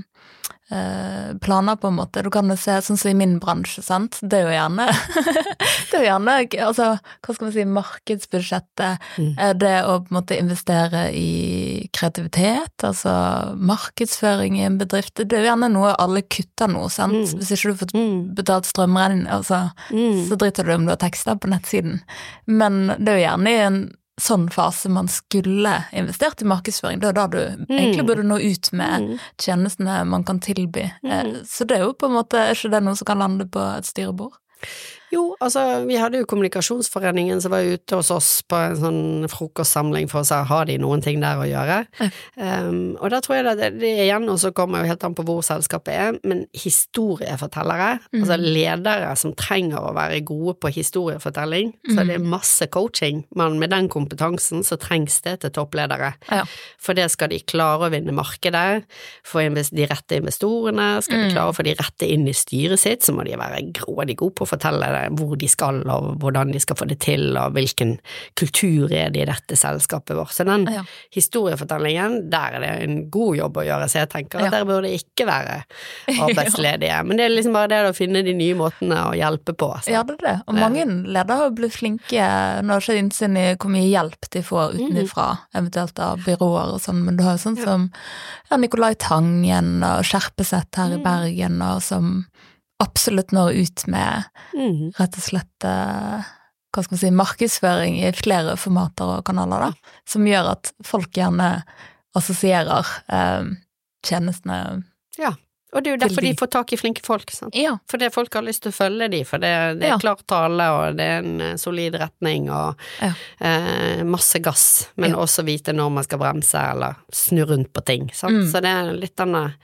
planer, på en måte. Du kan jo se sånn som i min bransje, sant. Det er jo gjerne Det er jo gjerne altså, hva skal man si, markedsbudsjettet. Mm. Er det å på en måte investere i kreativitet, altså markedsføring i en bedrift. Det er jo gjerne noe alle kutter nå, sant. Mm. Hvis ikke du får Mm. betalt strømregning, altså Mm. så driter du om du har tekster på nettsiden. Men det er jo gjerne i en sånn fase man skulle investert i markedsføring. Det er da du egentlig burde nå ut med Mm. tjenestene man kan tilby. Eh, Mm. Så det er jo på en måte, er ikke det noe som kan lande på et styrebord? Jo, altså, vi hadde jo Kommunikasjonsforeningen som var ute hos oss på en sånn frokostsamling for å se har de noen ting der å gjøre. Um, og da tror jeg det, det igjen, og så kommer jo helt an på hvor selskapet er, men historiefortellere, altså ledere som trenger å være gode på historiefortelling, så det er masse coaching, men med den kompetansen så trengs det til toppledere. Ja. For det skal de klare å vinne markedet, få de rette investorene, skal de klare å få de rette inn i styret sitt, så må de være grådig gode på å fortelle det, hvor de skal, og hvordan de skal få det til, og hvilken kultur er det i dette selskapet vårt. Så den Ja. historiefortellingen, der er det en god jobb å gjøre, så jeg tenker at Ja. der burde ikke være arbeidsledige. Men det er liksom bare det å finne de nye måtene å hjelpe på. Så. Ja, det er det. Og mange ledere har blitt flinke Nå har ikke innsyn i hvor mye hjelp de får utenfra, eventuelt av byråer og sånn, men du har jo sånn som ja, Nicolai Tangen og Skjerpeset her i Bergen, og som absolutt når ut med mm. rett og slett eh, hva skal man si, markedsføring i flere formater og kanaler, da, som gjør at folk gjerne assosierer eh, tjenestene Ja. Og det er jo derfor de de. får tak i flinke folk. Sant? Ja. Fordi folk har lyst til å følge de, for det, det er Ja. klar tale, og det er en eh, solid retning, og Ja. eh, masse gass, men Ja. også vite når man skal bremse, eller snu rundt på ting. Sant? Mm. Så det er litt denne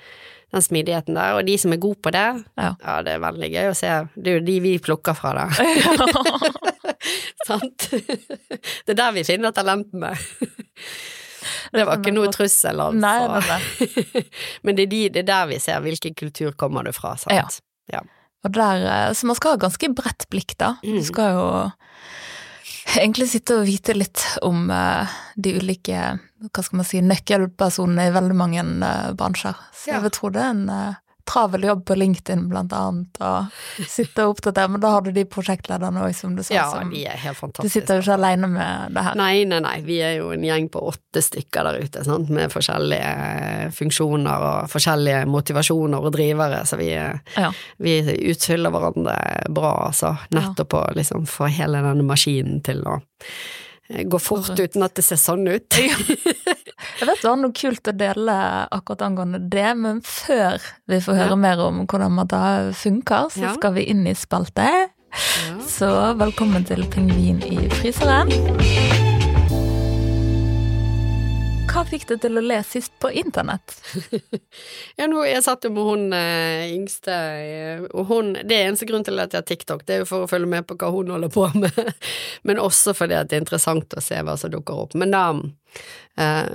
den smidigheten der, og de som er gode på det, Ja. det er veldig gøy å se. Det er jo de vi plukker fra der. Sant? Det er der vi finner talentene. Det var ikke noe trussel, altså. Nei, nei, nei. Men det er, de, det er der vi ser hvilken kultur kommer du fra, sant? Ja. Og der, eh, så man skal ha ganske bredt blikk, da. Du Mm. skal jo egentlig sitte og vite litt om eh, de ulike hva skal man si, nøkkelpersonene i veldig mange uh, bransjer. Så Ja. jeg tro det er en uh, travel jobb på LinkedIn, blant annet, og sitte og oppdatere. Men da har du de prosjektlederne òg, som du sa. Ja, som, de er helt fantastiske. du sitter jo ikke alene med det her. Nei, nei, nei, vi er jo en gjeng på åtte stykker der ute, sant? med forskjellige eh, funksjoner og forskjellige motivasjoner og drivere, så vi, Ja. vi utfyller hverandre bra, altså. Nettopp å liksom få hele denne maskinen til å eh, gå fort uten at det ser sånn ut. Jeg vet det var noe kult å dele akkurat angående det, men før vi får høre Ja. mer om hvordan det funker, så Ja. skal vi inn i spalte. Så velkommen til Pingvin i fryseren. Hva fikk deg til å le sist på internett? Ja, nå, jeg satt jo med hun eh, yngste, eh, og hun Det er eneste grunn til at jeg har TikTok, det er jo for å følge med på hva hun holder på med, men også fordi det er interessant å se hva som dukker opp. Men da, eh,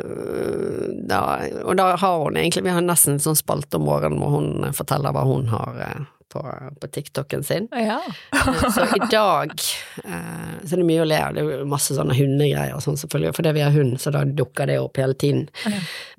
da Og da har hun egentlig Vi har nesten en sånn spalte om morgenen hvor hun forteller hva hun har eh, på, på TikToken sin. Ja. Så i dag så Så det er mye å le av, det er masse sånne hundegreier og sånn selvfølgelig, fordi vi har hund, så da dukker det opp hele tiden.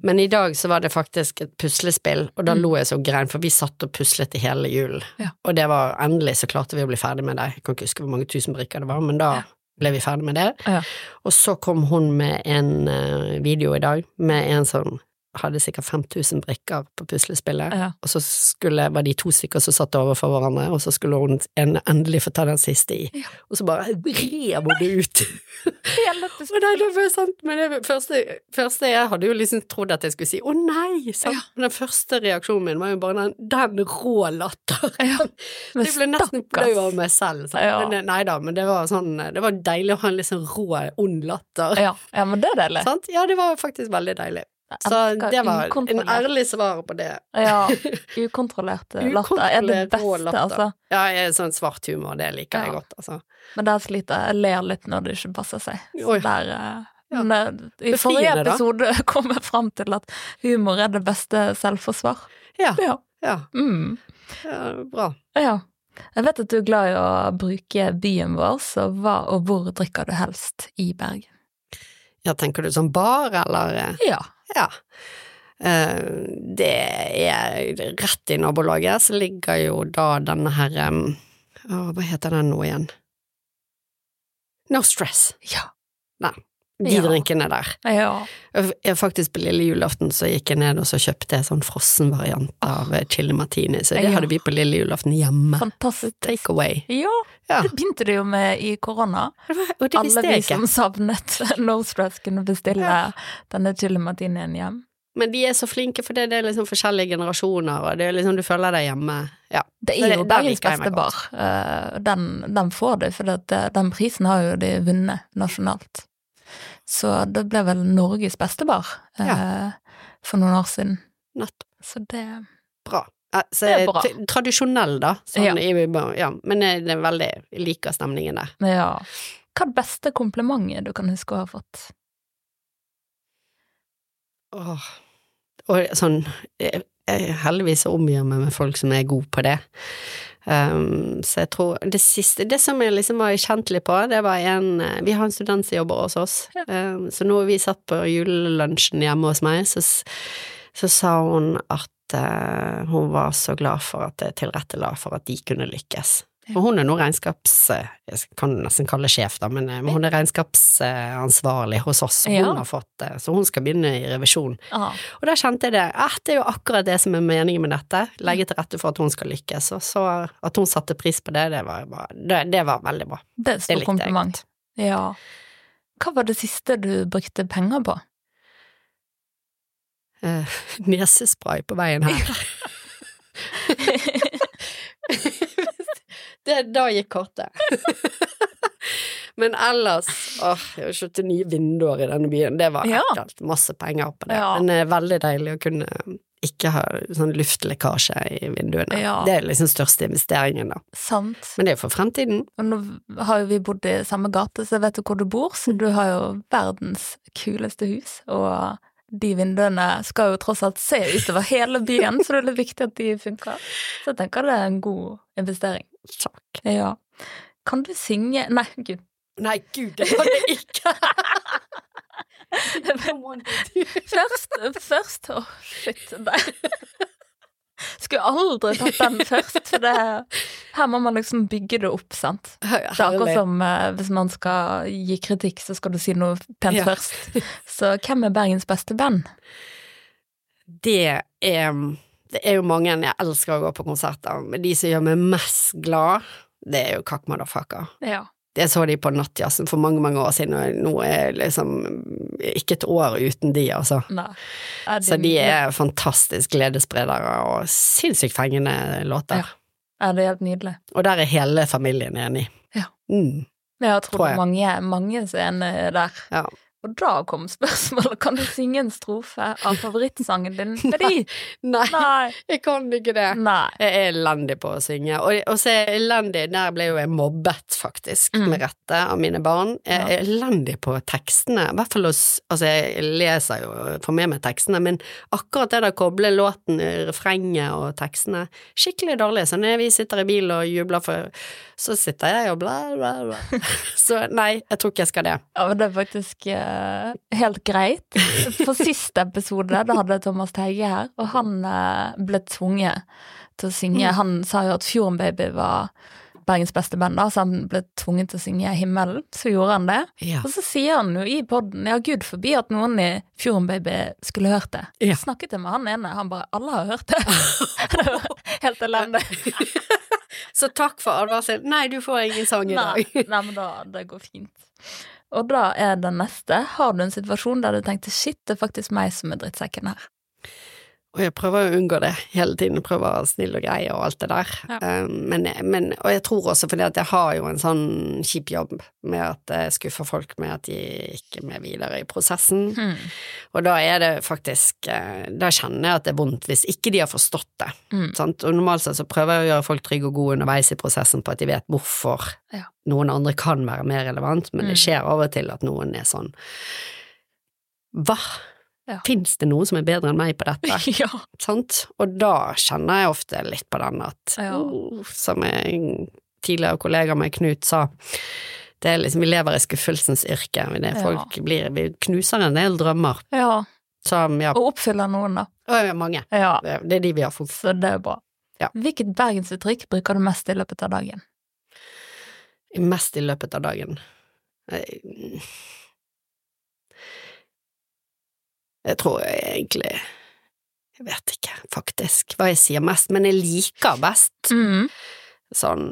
Men i dag så var det faktisk et puslespill, og da lo jeg så grein, for vi satt og puslet i hele julen. Ja. Og det var endelig så klarte vi å bli ferdig med det. Jeg kan ikke huske hvor mange tusen brikker det var, men da ble vi ferdig med det. Ja. Og så kom hun med en eh, video i dag med en som hadde sikkert 5000 brikker på puslespillet, Ja. og så skulle, var de to stykker som satt overfor hverandre, og så skulle hun en, endelig få ta den siste i, og så bare rev hun det ut. Og nei, det var sant, men det første, første jeg hadde jo liksom trodd at jeg skulle si å nei, sant, men den første reaksjonen min var jo bare den, den rå latter. Ja, men Jeg ble nesten flau av meg selv. Sant? Ja. Men, nei da, men det var sånn, det var deilig å ha en litt sånn rå, ond latter. Ja, ja, men det er deilig. Sant? Ja, det var faktisk veldig deilig. Så det var en ærlig svar på det. Ja, ukontrollert latter er det beste, altså. Ja, sånn svart humor, det liker jeg godt, altså. Men der sliter jeg. Jeg ler litt når det ikke passer seg. Så der, eh, Ja. men, eh, I forrige episode kom jeg fram til at humor er det beste selvforsvar. Ja, Ja. ja, Mm. ja bra. ja. Jeg vet at du er glad i å bruke byen vår, så hva og hvor drikker du helst i Bergen? Ja, tenker du som bar, eller? eh? Ja. Ja. Eh, det er rett i nabolaget, så ligger jo da denne her Hva heter den nå igjen? No Stress. Ja. De Ja. drinkene der. ja. Faktisk På lille julaften så gikk jeg ned og så kjøpte jeg sånn frossen variant av eh, chili martini, så det Ja. hadde vi på lille julaften hjemme. Fantastisk. Take away. Ja, det begynte det jo med i korona. Og det Alle vi som savnet No Stress kunne bestille denne chili martinien hjem. men de er så flinke, for det, det er liksom forskjellige generasjoner, og det er liksom du føler deg hjemme. Ja. Det er jo dagens beste bar. Eh, Den, den får du, for eh, den prisen har jo de vunnet nasjonalt. Så det ble vel Norges beste bar eh, for noen år siden. Nettopp. Så det Bra. Altså, Det er bra. Tradisjonell, da. Sånn, Ja. i, ja. Men det er veldig liker stemningen der. Ja. Hva er det beste komplimentet du kan huske å ha fått? Åh. Og sånn jeg, jeg heldigvis omgir meg med folk som er gode på det. Um, så jeg tror det siste Det som jeg liksom var kjentlig på, det var en eh, Vi har en student som jobber hos oss, um, så når vi satt på julelunsjen hjemme hos meg, så, så sa hun at uh, hun var så glad for at jeg tilrettela for at de kunne lykkes. Og hun er nå regnskaps... eh, Jeg kan nesten kalle sjef, da, men eh, men hun er regnskapsansvarlig hos oss. Hun Ja. har fått det, så hun skal begynne i revisjon. Aha. Og da kjente jeg det, eh, det er jo akkurat det som er meningen med dette, legge til rette for at hun skal lykkes, og så at hun satte pris på det, det var, det, det var veldig bra. det er et stort kompliment. jeg. Ja. Hva var det siste du brukte penger på? Eh, nesespray på veien her. det, da gikk kortet. Men ellers, åh, jeg har kjøpt nye vinduer i denne byen, det var ekkelt, masse penger på det. Ja. Men det er veldig deilig å kunne ikke ha sånn luftlekkasje i vinduene. Ja. Det er liksom største investeringen da. Sant. Men det er jo for fremtiden. Og nå har jo vi bodd i samme gate, så jeg vet jo hvor du bor, så du har jo verdens kuleste hus, og de vinduene skal jo tross alt se utover hele byen, så det er litt viktig at de funker. Så jeg tenker det er en god investering. Takk. Ja. Kan du synge Nei, gud. Nei, gud, det var det ikke! Først, først Å, shit. Nei. Skulle aldri tatt den først, for det Her må man liksom bygge det opp, sant. Det er akkurat som eh, hvis man skal gi kritikk, så skal du si noe pent Ja. først. Så hvem er Bergens beste band? Det er Det er jo mange jeg elsker å gå på konserter, men de som gjør meg mest glad, det er jo Kakk Motherfucker. Ja. Jeg så de på Nattjazzen for mange, mange år siden, og nå er liksom ikke et år uten de, altså. Nei. Er Så de er fantastisk gledesspredere og sinnssykt fengende låter. Ja. Er det helt nydelig? Og der er hele familien enig. Ja. Mm, Jeg tror, Tror jeg. mange, mange er enig der. ja. Og da kom spørsmålet, kan du synge en strofe av favorittsangen din? Fordi Nei, Nei. jeg kan ikke det. Nei. Jeg er elendig på å synge, og, og så er jeg elendig, der ble jo jeg mobbet faktisk, Mm. med rette, av mine barn. Jeg Ja. er elendig på tekstene, i hvert fall hos, altså jeg leser jo, får med meg tekstene, men akkurat det der å koble låten, refrenget og tekstene, skikkelig dårlig, så når vi sitter i bil og jubler for, så sitter jeg og bla bla bla. Så nei, jeg tror ikke jeg skal det. Ja, men det er faktisk eh, helt greit. På siste episode, da hadde Thomas Teige her, og han eh, ble tvunget til å synge. Mm. Han sa jo at Fjorden Baby var Bergens beste band, da, så han ble tvunget til å synge Himmelen. Så gjorde han det. Ja. Og så sier han jo i poden, ja, gud forbi at noen i Fjorden Baby skulle hørt det. Ja. Snakket jeg med han ene, han bare 'alle har hørt det'. det var helt elendig. Så takk for advarselen. Nei, du får ingen sang i Nei, dag. nei, men da, det går fint. Og da er den neste. Har du en situasjon der du tenkte shit, det er faktisk meg som er drittsekken her? Og jeg prøver å unngå det hele tiden, prøver å være snill og grei og alt det der. Ja. Eh, Men, men, og jeg tror også fordi at jeg har jo en sånn kjip jobb med at jeg skuffer folk med at de ikke er med videre i prosessen. Mm. Og da er det faktisk eh, Da kjenner jeg at det er vondt hvis ikke de har forstått det. Mm. Sant? Og normalt sett så prøver jeg å gjøre folk trygge og gode underveis i prosessen på at de vet hvorfor Ja. noen andre kan være mer relevant, men det Mm. skjer av og til at noen er sånn Hva? Ja. Fins det noen som er bedre enn meg på dette? ja. Sant? Og da kjenner jeg ofte litt på den at, Ja. oh, som en tidligere kollega med Knut sa, det er liksom, vi lever i skuffelsens yrke. Det er Ja. blir, vi knuser en del drømmer. ja. Som, ja, Og oppfyller noen, da. og mange. Ja. Det det er de vi har fått. Så det er bra. Ja. Hvilket bergensuttrykk bruker du mest i løpet av dagen? mest i løpet av dagen. Jeg, jeg tror jeg egentlig Jeg vet ikke, faktisk, hva jeg sier mest, men jeg liker best Mm. sånn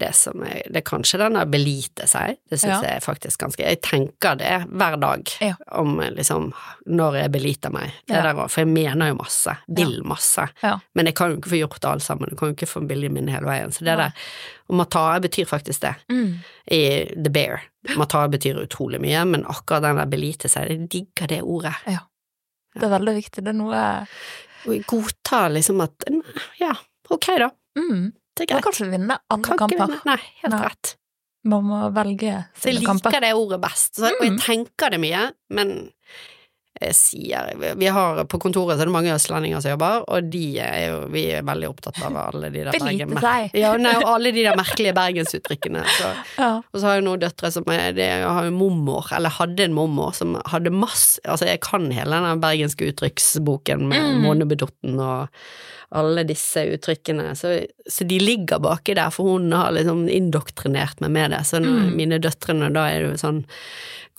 det som er Det er kanskje den der belite seg, det syns Ja. jeg faktisk ganske Jeg tenker det hver dag Ja. om liksom når jeg beliter meg. Det der, også, for jeg mener jo masse, vil masse, men jeg kan jo ikke få gjort alt sammen, jeg kan jo ikke få viljen min hele veien. Så det der Og matare betyr faktisk det Mm. i The Bear. Matare betyr utrolig mye, men akkurat den der belite seg, jeg digger det ordet. Ja. Det er veldig viktig. Det er noe Godta liksom at ja, ok da, mm. Det er Man kan ikke vinne andre Kan ikke kamper. vinne. Nei, helt Nei. rett. Man må velge Så jeg liker kamper. det ordet best, så, og jeg Mm. tenker det mye, men sier Vi har på kontoret så er det mange østlendinger som jobber, og de er jo Vi er veldig opptatt av alle de der Bergen- Ja, nei, alle de der merkelige bergensuttrykkene. Så. Ja. Og så har jeg noen døtre som er de har jo mormor, eller hadde en mormor, som hadde masse Altså, jeg kan hele den bergenske uttrykksboken med Mm. Månebedotten og alle disse uttrykkene, så, så de ligger baki der, for hun har liksom indoktrinert meg med det. Så Mm. mine døtrene, da er det jo sånn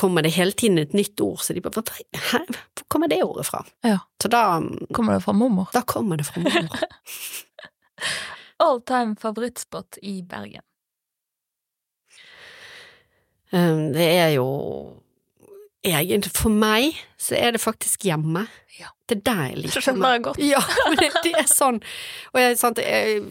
Kommer det hele tiden et nytt ord, så de bare "Hva- Hæ, hvor kommer det ordet fra? Ja. Så da, Kommer det fra mormor? da kommer det fra mormor. All time favorittspot i Bergen. Um, Det er jo egentlig For meg så er det faktisk hjemme. Ja. Det er der jeg liker skjønner jeg godt. Ja, men det, det er sånn. Og jeg, sant,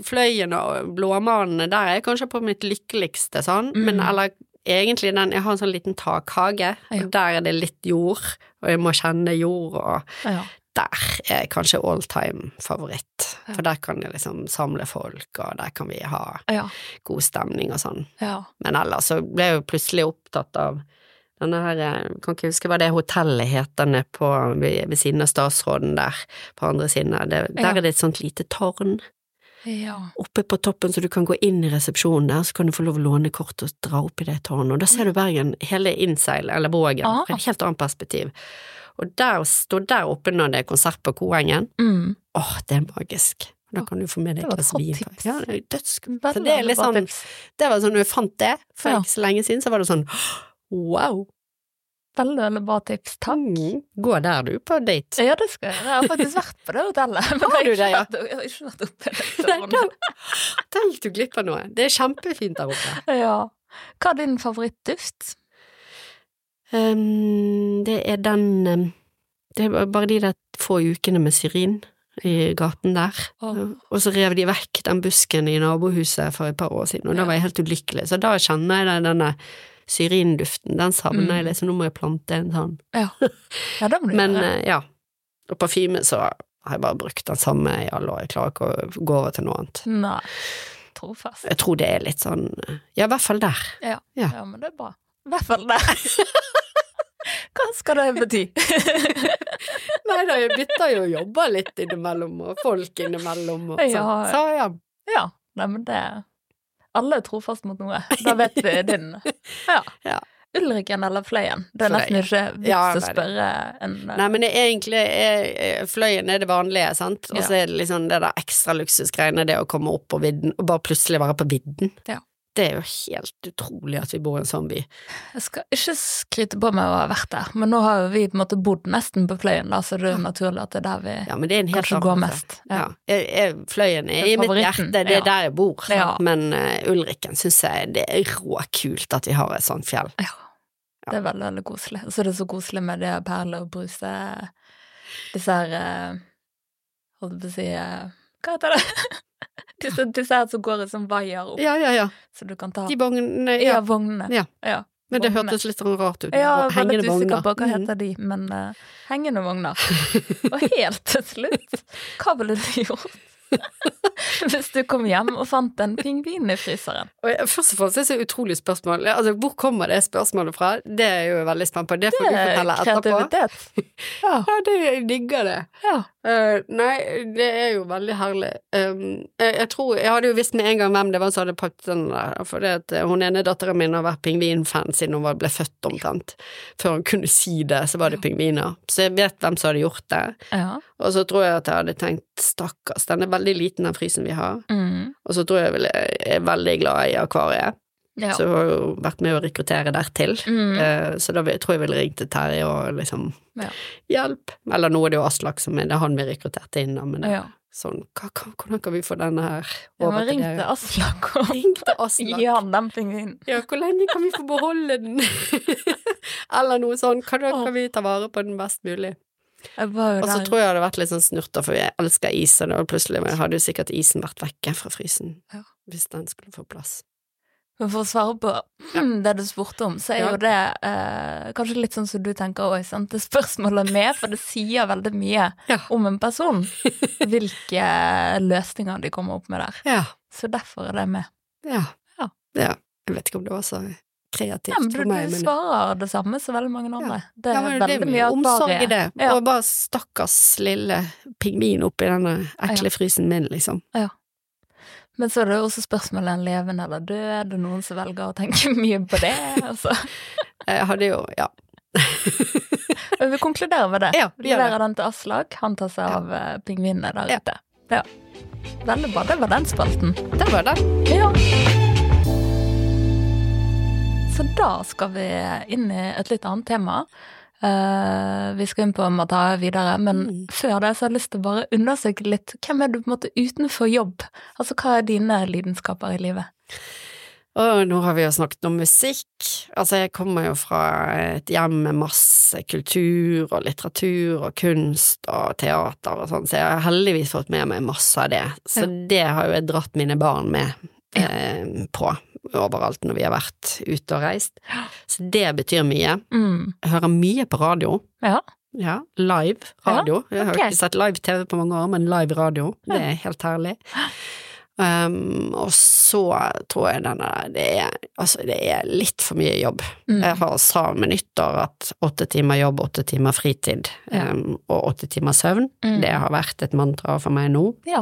Fløyen og Blåmannen, der er jeg kanskje på mitt lykkeligste, sånn. Mm. Men eller egentlig den Jeg har en sånn liten takhage, Ja. og der er det litt jord, og jeg må kjenne jord, og Ja. der er kanskje all time favoritt. Ja. For der kan jeg liksom samle folk, og der kan vi ha Ja. god stemning og sånn. ja. Men ellers så ble jeg jo plutselig opptatt av denne her, jeg kan ikke huske hva det hotellet heter nede på, ved, ved siden av statsråden der, på andre siden av det. Der er det et sånt lite tårn Ja. oppe på toppen, så du kan gå inn i resepsjonen der, så kan du få lov å låne kort og dra opp i det tårnet, og da ser du Bergen, hele innseilet, eller Vågen, Ah. fra et helt annet perspektiv. Og der, stå der oppe når det er konsert på Koengen, Mm. åh, det er magisk. Da kan du få med deg et glass vin. Ja, det er dødskult. Så det er sånn det var sånn, når jeg fant det for ikke så lenge siden, så var det sånn wow. Veldig, veldig bra tips. Takk. Mm. Gå der du på date. Ja, det skal jeg. Jeg har faktisk vært på det hotellet. Men Har du det, ja? jeg har ikke vært oppe der. Tenk du glipp av noe. Det er kjempefint der oppe. Ja. Hva er din favorittduft? Um, det er den um, Det er bare de der få ukene med syrin i gaten der. Oh. Og så rev de vekk den busken i nabohuset for et par år siden, og da var jeg helt ulykkelig. Så da kjenner jeg den- denne syrinduften. Den savner Mm. jeg liksom, nå må jeg plante en sånn. Ja, ja det må du Men gjøre. eh, ja. Og parfyme så har jeg bare brukt den samme i alle år. Jeg klarer ikke å gå over til noe annet. Nei. Trofast. Jeg tror det er litt sånn Ja, i hvert fall der. Ja. Ja. ja, men det er bra. I hvert fall der. Hva skal det bety? Nei da, jeg bytter jo jobber litt innimellom, og folk innimellom, og sånn. Ja. Så ja. ja, nei, men det Alle er trofast mot noe. Da vet vi din. Ja. Ja. Ulriken eller Fløyen? Det er nesten ikke vits Ja, å spørre en Nei, men det er egentlig er, Fløyen er det vanlige, sant, og Ja. så er det liksom det der ekstra luksusgreiene, det å komme opp på vidden, og bare plutselig være på vidden. Ja. Det er jo helt utrolig at vi bor i en sånn by. Jeg skal ikke skryte på meg å ha vært der, men nå har jo vi på en måte bodd nesten på Fløyen, da, så det er jo naturlig at det er der vi Ja, men det er en helt kanskje går mest. Ja. Ja. Jeg, jeg, fløyen er er i mitt hjerte, det er der jeg bor. Men uh, Ulriken syns jeg det er råkult at vi har et sånt fjell. Ja. Det er veldig, veldig koselig. Og så er det så koselig med det perler og bruse Disse her uh, Holdt på å si uh, Hva heter det? disse, disse her som går i sånn vaier opp, Ja, ja, ja. så du kan ta De vognene, Ja, ja. vognene. Ja. ja. Men det hørtes litt sånn rart ut. Ja, jeg var litt usikker på hva Mhm. heter de, men uh, hengende vogner. Og helt til slutt, hva ville du gjort hvis du kom hjem og fant en pingvin i fryseren? Først og fremst det er det så utrolig spørsmål. Altså, hvor kommer det spørsmålet fra? Det er jeg jo veldig spent på. Det får Det du er fortelle etterpå. kreativitet. Ja. Ja, det, digger det. ja. Eh, nei, det er jo veldig herlig. Um, jeg, jeg tror Jeg hadde jo visst med en gang hvem det var som hadde pakket den der, for det at eh, hun ene datteren min har vært pingvinfan siden hun ble født omtrent. Før hun kunne si det, så var det pingviner. Så jeg vet hvem som hadde gjort det. ja. Og så tror jeg at jeg hadde tenkt stakkars, den er veldig liten den frysen vi har. Mm. Og så tror jeg vel jeg er veldig glad i akvariet, ja. så hun har jo vært med å rekruttere dertil. Mm. Eh, Så da tror jeg vel ringte Terje og liksom Ja. Hjelp! Eller nå er det jo Aslak som er det er han vi rekrutterte inn, men det, Ja. sånn hva, hva, Hvordan kan vi få denne her Ja, over til til dere? Aslak og Ring til Aslak. han den pingvinen. Ja, hvor lenge kan vi få beholde den? Eller noe sånn, hvordan kan vi ta vare på den best mulig? Og så tror jeg det hadde vært litt sånn snurter, for jeg elsker is, og da plutselig hadde jo sikkert isen vært vekke fra frysen, Ja. hvis den skulle få plass. Men for å svare på det du spurte om, så er Ja. jo det eh, kanskje litt sånn som du tenker òg. Det spørsmålet med, for det sier veldig mye Ja. om en person. Hvilke løsninger de kommer opp med der. Ja. Så derfor er det med. Ja. Ja. ja. Jeg vet ikke om det var så kreativt Ja, men for meg, du men svarer det samme som veldig mange andre. Det ja, er veldig mye omsorg i det. Ja. Og bare stakkars lille pingvin oppi denne ekle frysen min, liksom. Men så er det jo også spørsmålet om levende eller død. Er det noen som velger å tenke mye på det? Altså. Jeg hadde jo, ja. Men vi konkluderer med det. Ja, vi leverer den til Aslak. Han tar seg av eh, pingvinene der Ja. ute. Ja. Veldig bra. Det var den spalten. Det var det. Ja. Så da skal vi inn i et litt annet tema. Eh, vi skal inn på Mata videre, men Mm. før det så har jeg lyst til å bare undersøke litt hvem er du på en måte utenfor jobb? Altså hva er dine lidenskaper i livet? Og nå har vi jo snakket om musikk. Altså, jeg kommer jo fra et hjem med masse kultur og litteratur og kunst og teater og sånn, så jeg har heldigvis fått med meg masse av det. Så det har jo jeg dratt mine barn med Ja. eh, på overalt når vi har vært ute og reist. Så det betyr mye. Mm. Jeg hører mye på radio. Ja. Ja, live radio. Jeg har ikke sett live TV på mange år, men live radio, det er helt herlig. Um, og så tror jeg denne det er, altså det er litt for mye jobb. Mm. Jeg har sa med nyttår at åtte timer jobb, åtte timer fritid Ja. um, og åtte timer søvn. Mm. Det har vært et mantra for meg nå. Ja.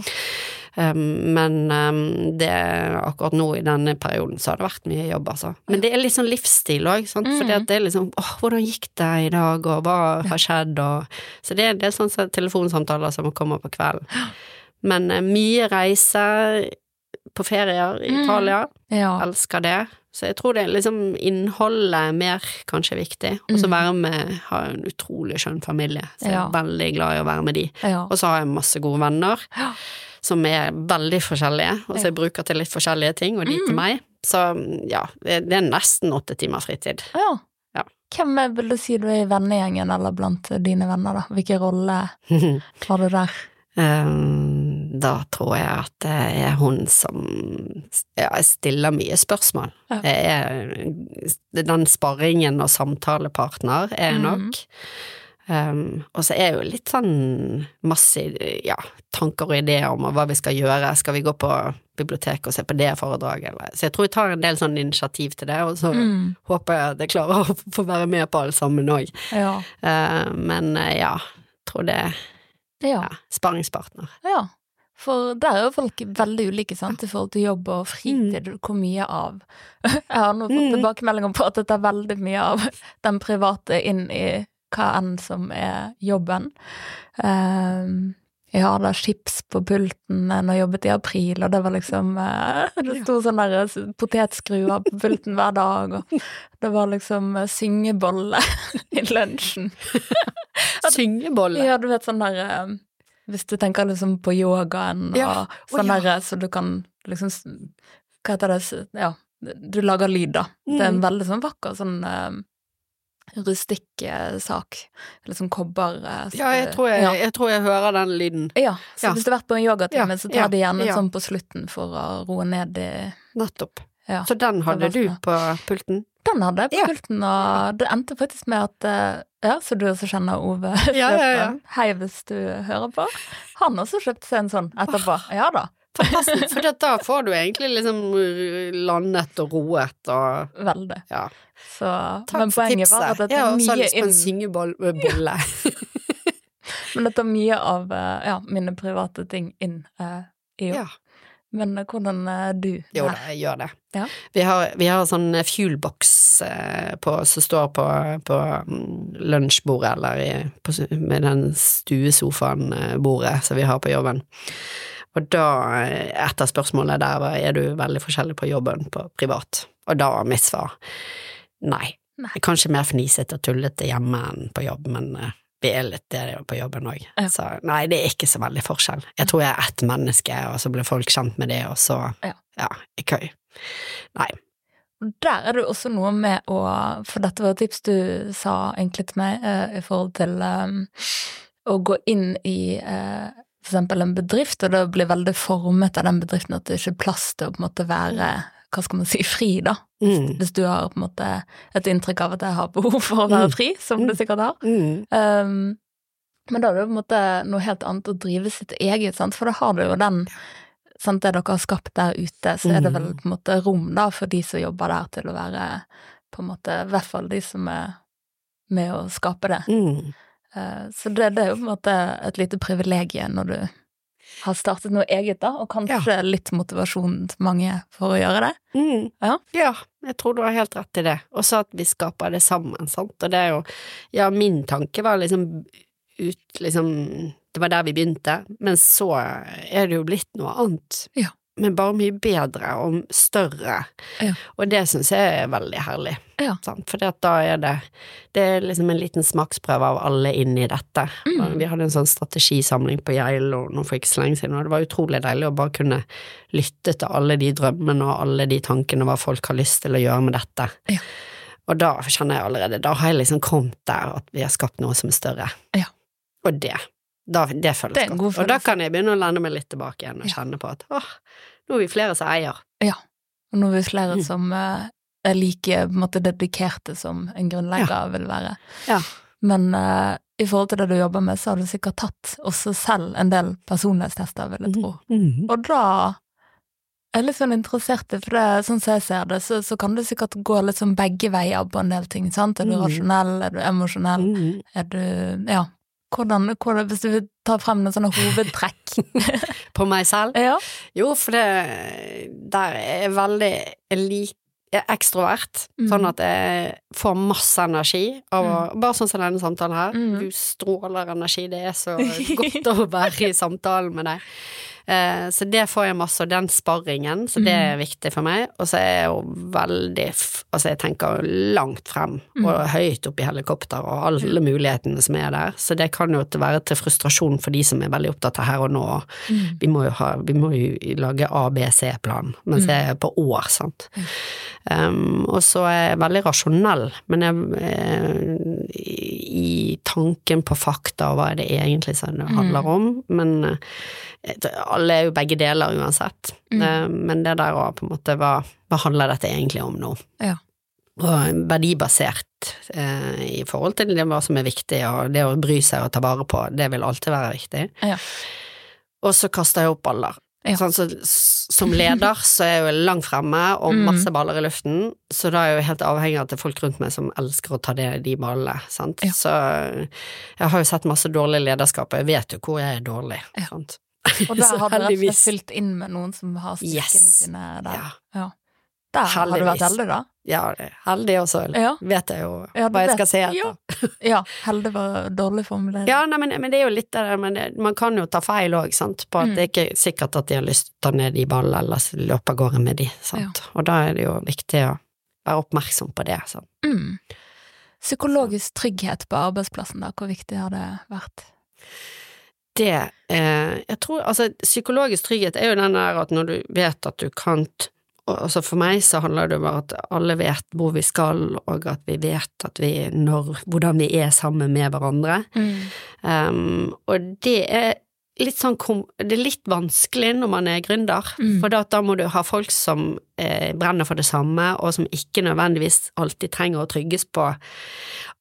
Um, men um, det, akkurat nå i denne perioden så har det vært mye jobb, altså. Men det er litt sånn livsstil òg, sant. For Mm. det er liksom åh, hvordan gikk det i dag, og hva har skjedd, og Så det, det er sånn telefonsamtaler som kommer på kvelden. Men eh, mye reise på ferier i Mm. Italia. ja. Elsker det. Så jeg tror det er liksom innholdet mer kanskje er viktig. Og så Mm. være med, ha en utrolig skjønn familie. Så jeg er Ja. veldig glad i å være med de. ja. Og så har jeg masse gode venner Ja. Som er veldig forskjellige, og så jeg bruker til litt forskjellige ting, og de til Mm. meg. Så ja, det er nesten åtte timer fritid. ja. Ja. Hvem vil du si du er i vennegjengen eller blant dine venner, da? Hvilken rolle har du der? Um, da tror jeg at det er hun som ja, stiller mye spørsmål. Ja. Er den sparringen og samtalepartner er Mhm. Um, og så er jo litt sånn masse ja, tanker og ideer om hva vi skal gjøre. Skal vi gå på biblioteket og se på det foredraget, eller Så jeg tror jeg tar en del sånn initiativ til det, og så Mm. håper jeg at jeg klarer å få være med på alle sammen òg. Ja. men eh, ja, tror det ja. ja, sparringspartner. Ja, for der er jo folk veldig ulike, sant, i forhold til jobb og fritid, hvor mye av Jeg har nå fått Mm. tilbakemeldinger på at det tar veldig mye av den private inn i hva enn som er jobben. Um, jeg har da chips på pulten når jeg jobbet i april, og det var liksom eh, Det sto sånn der eh, potetskruer på pulten hver dag, og det var liksom eh, syngebolle i lunsjen. Syngebolle. Ja, du vet sånn der eh, Hvis du tenker liksom på yogaen Ja, og sånn ja. der så du kan liksom Hva heter det Ja, du lager lyd, da. Det er en Mm. veldig sånn vakker sånn eh, rustikk sak. Eller sånn kobber... eh, Ja, jeg tror jeg, ja. jeg tror jeg hører den lyden. Ja, så Ja. hvis du har vært på en yogatime, så tar de gjerne sånn på slutten for å roe ned i Nettopp. Så den hadde du på pulten? Den hadde jeg på Ja. pulten, og det endte faktisk med at eh, Ja, så du også kjenner Ove Ja, ja, ja. Hei, hvis du hører på. Han også kjøpte seg en sånn etterpå. Ja da. Fantastisk, for da får du egentlig liksom landet og roet og Veldig. ja. Så, Takk men poenget tipset. var at det Jeg tar har Jeg mye lyst på en syngebolle. Ja. Men det tar mye av eh, ja, mine private ting inn uh, i jobb. Ja. Men eh, hvordan er du Jo da, jeg gjør det. Ja. Vi har, vi har sånn fuelbox uh, på, som står på, på mm, lunsjbordet, eller i, på, med den stuesofaen-bordet som vi har på jobben. Og da, eh, et av spørsmålene der var er du veldig forskjellig på jobben på privat, og da var mitt svar nei. Nei. Kanskje mer fnisete og tullete hjemme enn på jobb, men eh, vi er litt det på jobben òg. Ja. Så nei, det er ikke så veldig forskjell. Jeg tror jeg er ett menneske, og så blir folk kjent med det, og så Ja. ja, ikke. Nei. Der er det også noe med å For dette var et tips du sa egentlig til meg eh, i forhold til um, å gå inn i eh, for eksempel en bedrift, og det blir veldig formet av den bedriften at det ikke er plass til å på en måte være hva skal man si, fri, da. Mm. Hvis du har på en måte et inntrykk av at jeg har behov for å være Mm. fri, som du sikkert har. Mm. Um, men da er det på en måte noe helt annet å drive sitt eget, sant? for da har du jo den sant, Det dere har skapt der ute, så er det vel Mm. på en måte rom da for de som jobber der, til å være på en måte I hvert fall de som er med å skape det. Mm. Uh, så det, det er jo på en måte et lite privilegium når du har startet noe eget, da, og kanskje litt motivasjon til mange for å gjøre det. Mm. Ja. jeg tror du har helt rett i det. Også at vi skaper det sammen, sant. Og det er jo Ja, min tanke var liksom ut liksom Det var der vi begynte, men så er det jo blitt noe annet. Ja. Men bare mye bedre og større. Ja. Og det syns jeg er veldig herlig. Ja. For da er det Det er liksom en liten smaksprøve av alle inni dette. Mm. Vi hadde en sånn strategisamling på Geilo nå for ikke så lenge siden, og det var utrolig deilig å bare kunne lytte til alle de drømmene og alle de tankene hva folk har lyst til å gjøre med dette. Ja. Og da kjenner jeg allerede, da har jeg liksom kommet der at vi har skapt noe som er større. Ja. Og det, da, det føles Det godt. Og da kan jeg begynne å lande meg litt tilbake igjen og Ja. kjenne på at åh, nå er vi flere som eier. Og nå er vi flere Mm. som eh, er like måte dedikerte som en grunnlegger vil være. Ja. Men uh, i forhold til det du jobber med, så har du sikkert tatt også selv en del personlighetstester, vil jeg tro. Mhm. Og da jeg er litt sånn interessert i, for det, sånn som jeg ser det, så, så kan det sikkert gå litt sånn begge veier på en del ting, sant? Er du Mhm. rasjonell, er du emosjonell, er du Ja. Hvordan, hvordan, hvis du vil ta frem noen sånne hovedtrekk? På meg selv? ja. Jo, for det Der er jeg veldig lik- jeg er ekstrovert, Mm. sånn at jeg får masse energi av mm. Bare sånn som denne samtalen her. Mm. Du stråler energi, det er så godt å være i samtalen med deg. Eh, så det får jeg masse, og den sparringen, så det er Mm. viktig for meg. Og så er jeg jo veldig Altså, jeg tenker langt frem, Mm. og høyt opp i helikopter, og alle mulighetene som er der. Så det kan jo være til frustrasjon for de som er veldig opptatt av her og nå. Mm. Vi må jo, ha, vi må jo lage ABC-plan, mens jeg er på år, sant. Um, og så er jeg veldig rasjonell, men jeg, eh, i, tanken på fakta og hva er det egentlig som det handler om. Men eh, alle er jo begge deler uansett. Mm. Eh, men det der å på en måte hva, hva handler dette egentlig om nå? Ja. Og verdibasert eh, i forhold til det hva som er viktig, og det å bry seg og ta vare på, det vil alltid være viktig. Ja. Og så kaster jeg opp baller. Ja. Sånn, så, som leder så er jeg jo langt fremme og Mm. masse baller i luften, så da er jeg jo helt avhengig av at det er folk rundt meg som elsker å ta det, de ballene. Sant? Ja. Så jeg har jo sett masse dårlig lederskap, og jeg vet jo hvor jeg er dårlig. Ja. Sant? Og der har du rett og slett fylt inn med noen som har styrkene Yes. sine der. Ja. Der har du vært Heldigvis. heldig, da. Ja, heldig også, Ja. vet jeg jo Ja, hva jeg vet. skal se etter. Ja. Ja, heldig var dårlig formulering. Ja, nei, men, men det er jo litt der, men man kan jo ta feil òg, sant, på at Mm. det er ikke sikkert at de har lyst til å ta ned de ballene eller løpe av gårde med de, sant. Og da er det jo viktig å være oppmerksom på det, sant. Mm. Psykologisk trygghet på arbeidsplassen, da, hvor viktig har det vært? Det eh, Jeg tror altså psykologisk trygghet er jo den der at når du vet at du kan altså For meg så handler det om at alle vet hvor vi skal, og at vi vet at vi når Hvordan vi er sammen med hverandre. Um, og det er litt sånn Det er litt vanskelig når man er gründer, Mm. for da, da må du ha folk som brenner for det samme, og som ikke nødvendigvis alltid trenger å trygges på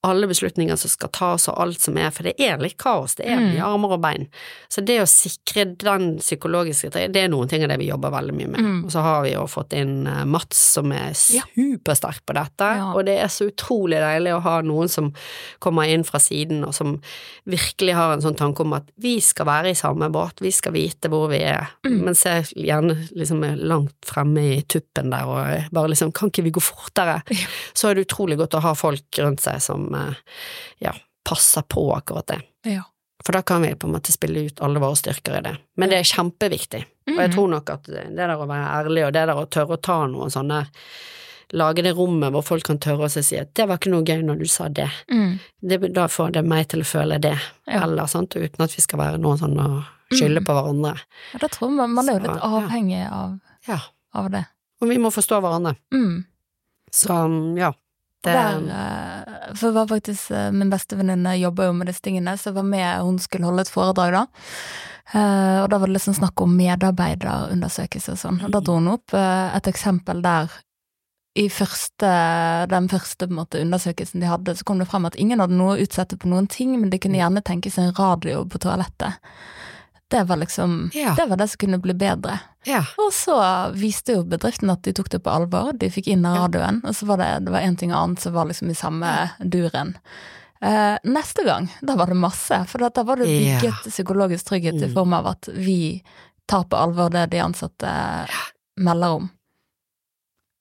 alle beslutninger som skal tas og alt som er, for det er litt kaos, det er Mm. mye armer og bein. Så det å sikre den psykologiske det er noen ting av det vi jobber veldig mye med. Mm. Og så har vi jo fått inn eh, Mats som er supersterk på dette, Ja. og det er så utrolig deilig å ha noen som kommer inn fra siden og som virkelig har en sånn tanke om at vi skal være i samme båt, vi skal vite hvor vi er, Mm. men ser gjerne liksom langt fremme i tuppen der og bare liksom kan ikke vi gå fortere? Ja. Så er det utrolig godt å ha folk rundt seg som eh, ja, passer på akkurat det. Ja. For da kan vi på en måte spille ut alle våre styrker i det. Men det er kjempeviktig. Og jeg Mhm. tror nok at det der å være ærlig, og det der å tørre å ta noen sånne lage det rommet hvor folk kan tørre å si at det var ikke noe gøy når du sa det. Mm. det da får det meg til å føle det, Ja. eller sant, uten at vi skal være noen sånn å skylde Mm. på hverandre. Ja, da tror jeg man er jo litt avhengig av, Ja. av det. Og vi må forstå hverandre. Mm. Så ja. Det, Der, eh, for var faktisk eh, min beste venninne jobber jo med disse tingene, så jeg var med, hun skulle holde et foredrag da. Eh, og da var det liksom snakk om medarbeiderundersøkelse og sånn. Og da dro hun opp et eksempel der i første, den første på måte, undersøkelsen de hadde, så kom det frem at ingen hadde noe å utsette på noen ting, men de kunne gjerne tenke seg en radio på toalettet. Det var liksom Ja. Det var det som kunne bli bedre. ja. Og så viste jo bedriften at de tok det på alvor, de fikk inn radioen, og så var det, det var en ting annet som var liksom i samme duren. Uh, neste gang, da var det masse, for da var det bygget psykologisk trygghet i Mm. form av at vi tar på alvor det de ansatte melder om.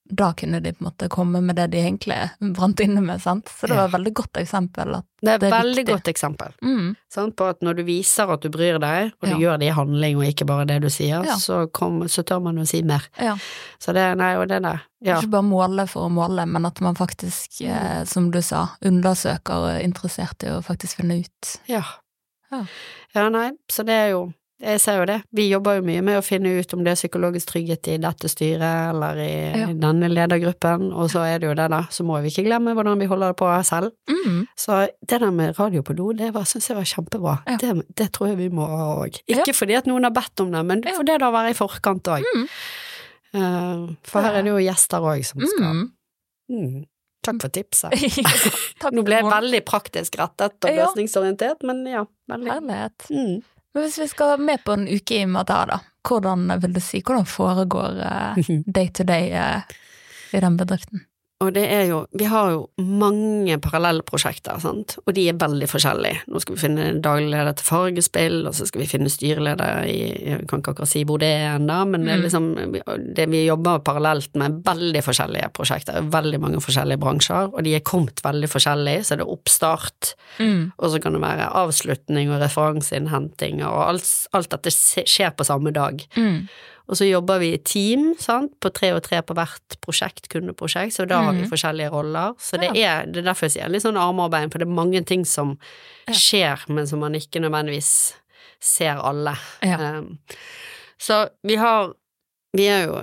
Da kunne de på en måte komme med det de egentlig brant inne med, sant. Så det var et veldig godt eksempel Det er et veldig viktig. godt eksempel. mm, Sant? På at når du viser at du bryr deg, og du Ja. gjør det i handling og ikke bare det du sier, Ja. så, kom, så tør man jo si mer. ja. Så det, nei, og det der. Ikke bare måle for å måle, men at man faktisk, eh, som du sa, undersøker og er interessert i å faktisk finne ut. Ja. Ja. ja, nei, så det er jo Jeg ser jo det. Vi jobber jo mye med å finne ut om det er psykologisk trygghet i dette styret eller i Ja. denne ledergruppen, og så er det jo det, da. Så må vi ikke glemme hvordan vi holder det på selv. Mm. Så det der med radio på do, det var- syns jeg var kjempebra. Ja. Det, det tror jeg vi må ha òg. Ja. Ikke fordi at noen har bedt om det, men Ja. for det da å være i forkant òg. Mm. for her er det jo gjester òg som skal Mm. mm. Takk for tipset. Takk Nå ble jeg veldig praktisk rettet og Ja. løsningsorientert, men ja, veldig. Herlighet. Men hvis vi skal med på en uke i Madar, da, hvordan vil du si, hvordan foregår eh, day to day eh, i den bedriften? Og det er jo, vi har jo mange parallellprosjekter, sant, og de er veldig forskjellige. Nå skal vi finne daglig leder til Fargespill, og så skal vi finne styreleder i, jeg kan ikke akkurat si hvor det er ennå, men det er Mm. liksom, det vi jobber parallelt med veldig forskjellige prosjekter, veldig mange forskjellige bransjer, og de er kommet veldig forskjellig, så det er oppstart, Mm. og så kan det være avslutning og referanseinnhenting, og alt, alt dette skjer på samme dag. Mm. Og så jobber vi i team, sant, på tre og tre på hvert prosjekt, kundeprosjekt, så da har vi Mhm. forskjellige roller. Så det er, det er derfor jeg sier litt sånn armarbeid, for det er mange ting som skjer, men som man ikke nødvendigvis ser alle. Ja. Um, så vi har Vi er jo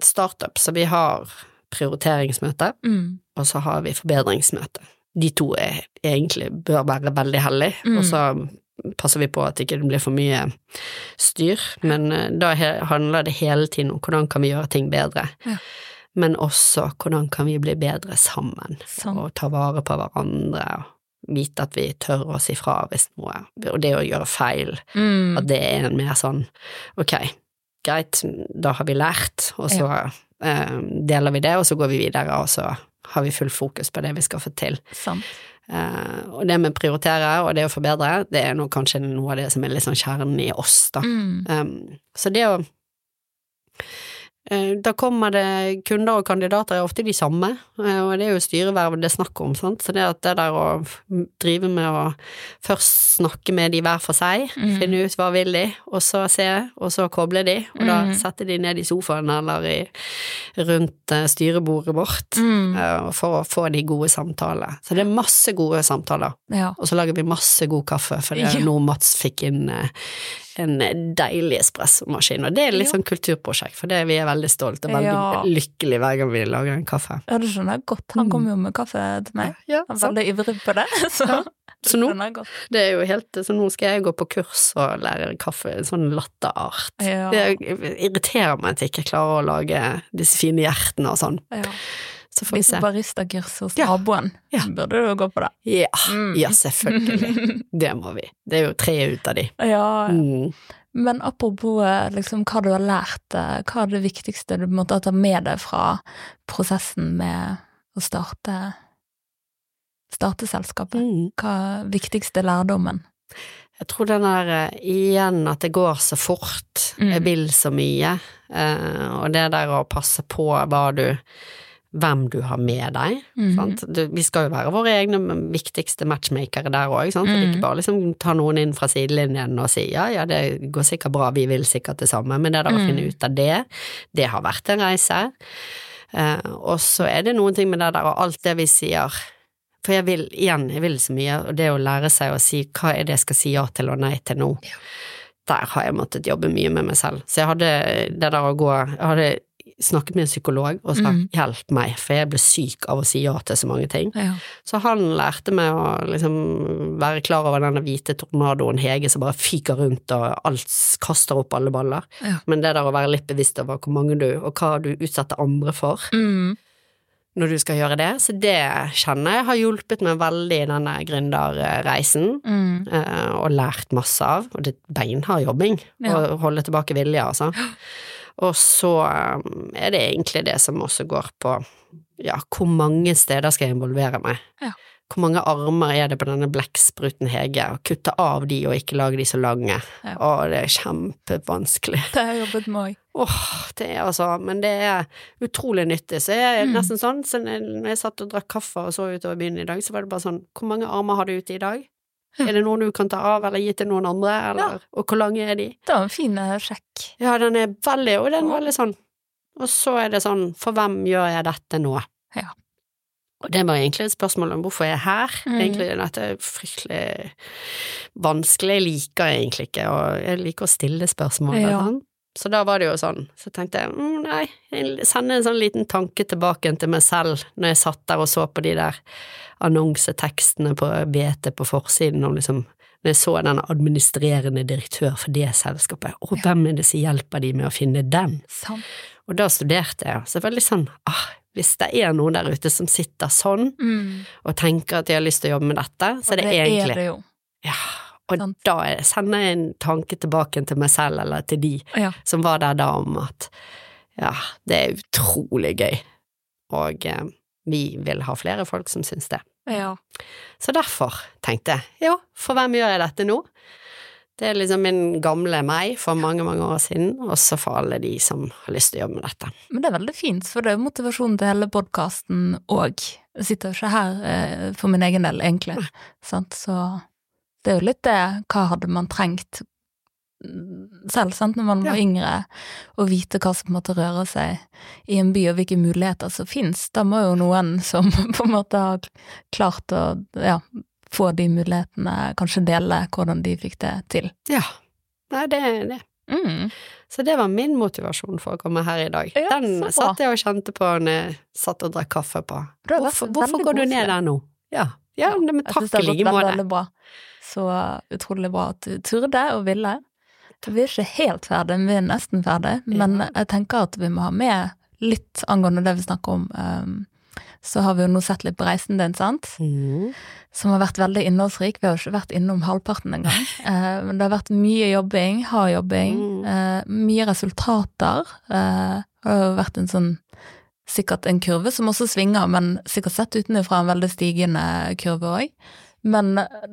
startup, så vi har prioriteringsmøte, Mm. og så har vi forbedringsmøte. De to er, egentlig bør være veldig hellige, Mm. og så passer vi på at det ikke blir for mye styr, men eh, da handler det hele tiden om hvordan kan vi gjøre ting bedre. Ja. Men også hvordan kan vi bli bedre sammen, sånn. og ta vare på hverandre, og vite at vi tør å si fra hvis noe, og det å gjøre feil, Mm. at det er en mer sånn ok, greit, da har vi lært, og så eh, deler vi det, og så går vi videre, og så har vi full fokus på det vi skal få til. Sant. Og det med prioritere og det å forbedre, det er noe, kanskje noe av det som er litt sånn kjernen i oss, da. Mm. Um, så det å eh, Da kommer det kunder og kandidater er ofte de samme, eh, og det er jo styreverv det er snakk om, sant. Så det at det der å drive med å først snakke med de hver for seg, Mm. finne ut hva vil de, og så se, og så koble de, og da Mm. sette de ned i sofaen eller i, rundt eh, styrebordet vårt, Mm. eh, for å få de gode samtaler. Så det er masse gode samtaler. Ja. Og så lager vi masse god kaffe, for det er Ja. nå Mats fikk inn eh, en deilig espressomaskin, og det er litt sånn kulturprosjekt, for det vi er veldig stolt og veldig Ja. lykkelig hver gang vi lager en kaffe. ja, du skjønner godt. Han kommer kom jo med kaffe til meg. Ja, Han er veldig ivrig på det, så Ja. Så nå, det er jo helt, så nå skal jeg gå på kurs og lære kaffe, sånn latterart. Ja. Det irriterer meg at jeg ikke klarer å lage disse fine hjertene og sånn. Ja. Så får vi Litt se. baristakurs hos Ja. naboen. Ja. Burde du gå på det? Ja, Mm. ja, selvfølgelig. Det må vi. Det er jo tre ut av de. Ja, Mm. men apropos eh, liksom, hva du har lært, eh, hva er det viktigste du måtte ta med deg fra prosessen med å starte, starte selskapet? Mm. Hva er viktigste lærdommen? Jeg tror den der eh, igjen at det går så fort, Mm. jeg vil så mye, og det der å passe på hva du hvem du har med deg. Mm. Du, vi skal jo være våre egne viktigste matchmakere der òg, sant. Mhm. Ikke bare liksom ta noen inn fra sidelinjen og si ja, ja, det går sikkert bra, vi vil sikkert det samme, men det der å Mhm. finne ut av det, det har vært en reise. Eh, og så er det noen ting med det der og alt det vi sier. For jeg vil, igjen, jeg vil så mye, og det å lære seg å si hva er det jeg skal si ja til og nei til nå, der har jeg måttet jobbe mye med meg selv. Så jeg hadde det der å gå Jeg hadde snakket med en psykolog og sa Mm. 'hjelp meg', for jeg ble syk av å si ja til så mange ting. Ja. Så han lærte meg å liksom være klar over denne hvite tornadoen Hege som bare fyker rundt og alt kaster opp alle baller. Ja. Men det der å være litt bevisst over hvor mange du, og hva du utsetter andre for Mm. når du skal gjøre det, så det kjenner jeg har hjulpet meg veldig i denne gründerreisen. Mm. eh, Og lært masse av, og det er beinhard jobbing Ja. å holde tilbake vilje, altså. Og så eh, er det egentlig det som også går på ja, hvor mange steder skal jeg involvere meg? Ja. Hvor mange armer er det på denne blekkspruten Hege? Og kutte av de og ikke lage de så lange. Ja. Å, det er kjempevanskelig. Det har jeg jobbet med òg. Åh, det er altså Men det er utrolig nyttig. Så jeg er Mm. nesten sånn så når når jeg satt og drakk kaffe og så utover byen i dag, så var det bare sånn Hvor mange armer har du ute i dag? Ja. Er det noen du kan ta av, eller gi til noen andre, eller Og hvor lange er de? Det var en fin eh, sjekk. Ja, den er veldig Og den er veldig sånn Og så er det sånn For hvem gjør jeg dette nå? Ja. Og det var egentlig et spørsmål om hvorfor jeg er her. Mm. Egentlig dette er fryktelig vanskelig. Jeg liker egentlig ikke og jeg liker å stille spørsmål. Ja. Så da var det jo sånn. Så tenkte jeg mm, nei, jeg sender en sånn liten tanke tilbake til meg selv når jeg satt der og så på de der annonsetekstene på BT på forsiden om liksom når jeg så den administrerende direktør for det selskapet, og hvem er det som hjelper de med å finne den? Sånn. Og da studerte jeg, så det var litt sånn, ah, hvis det er noen der ute som sitter sånn Mm. og tenker at de har lyst til å jobbe med dette, så Og er det egentlig er det jo. Ja, og da er- sender jeg en tanke tilbake til meg selv, eller til de Ja. som var der da, om at ja, det er utrolig gøy, og eh, vi vil ha flere folk som syns det. ja. Så derfor tenkte jeg, ja, for hvem gjør jeg dette nå? Det er liksom min gamle meg for mange, mange år siden, også for alle de som har lyst til å jobbe med dette. Men det er veldig fint, for det er jo motivasjonen til hele podkasten òg. Jeg sitter jo ikke her eh, for min egen del, egentlig. Sant? Så det er jo litt det Hva hadde man trengt selv, sant, når man var Ja. yngre, å vite hva som måtte røre seg i en by, og hvilke muligheter som fins. Da må jo noen som på en måte har klart å ja, få de mulighetene, kanskje dele hvordan de fikk det til. Ja, nei, det er det. Mm. Så det var min motivasjon for å komme her i dag. Ja, Den satt jeg og kjente på når jeg satt og drakk kaffe på. Hvorfor, hvorfor går du ned der nå? Ja, ja, Ja, men takk i like måte. Så utrolig bra at du turde og ville. Vi er ikke helt ferdig, vi er nesten ferdig, men jeg tenker at vi må ha med litt angående det vi snakker om. Um, så har vi jo nå sett litt på reisen din, sant? Mm. Som har vært veldig innholdsrik. Vi har jo ikke vært innom halvparten engang. Eh, men det har vært mye jobbing, hard jobbing, Mm. eh, mye resultater. Eh, det har vært en sånn Sikkert en kurve som også svinger, men sikkert sett utenfra en veldig stigende kurve òg. Men eh,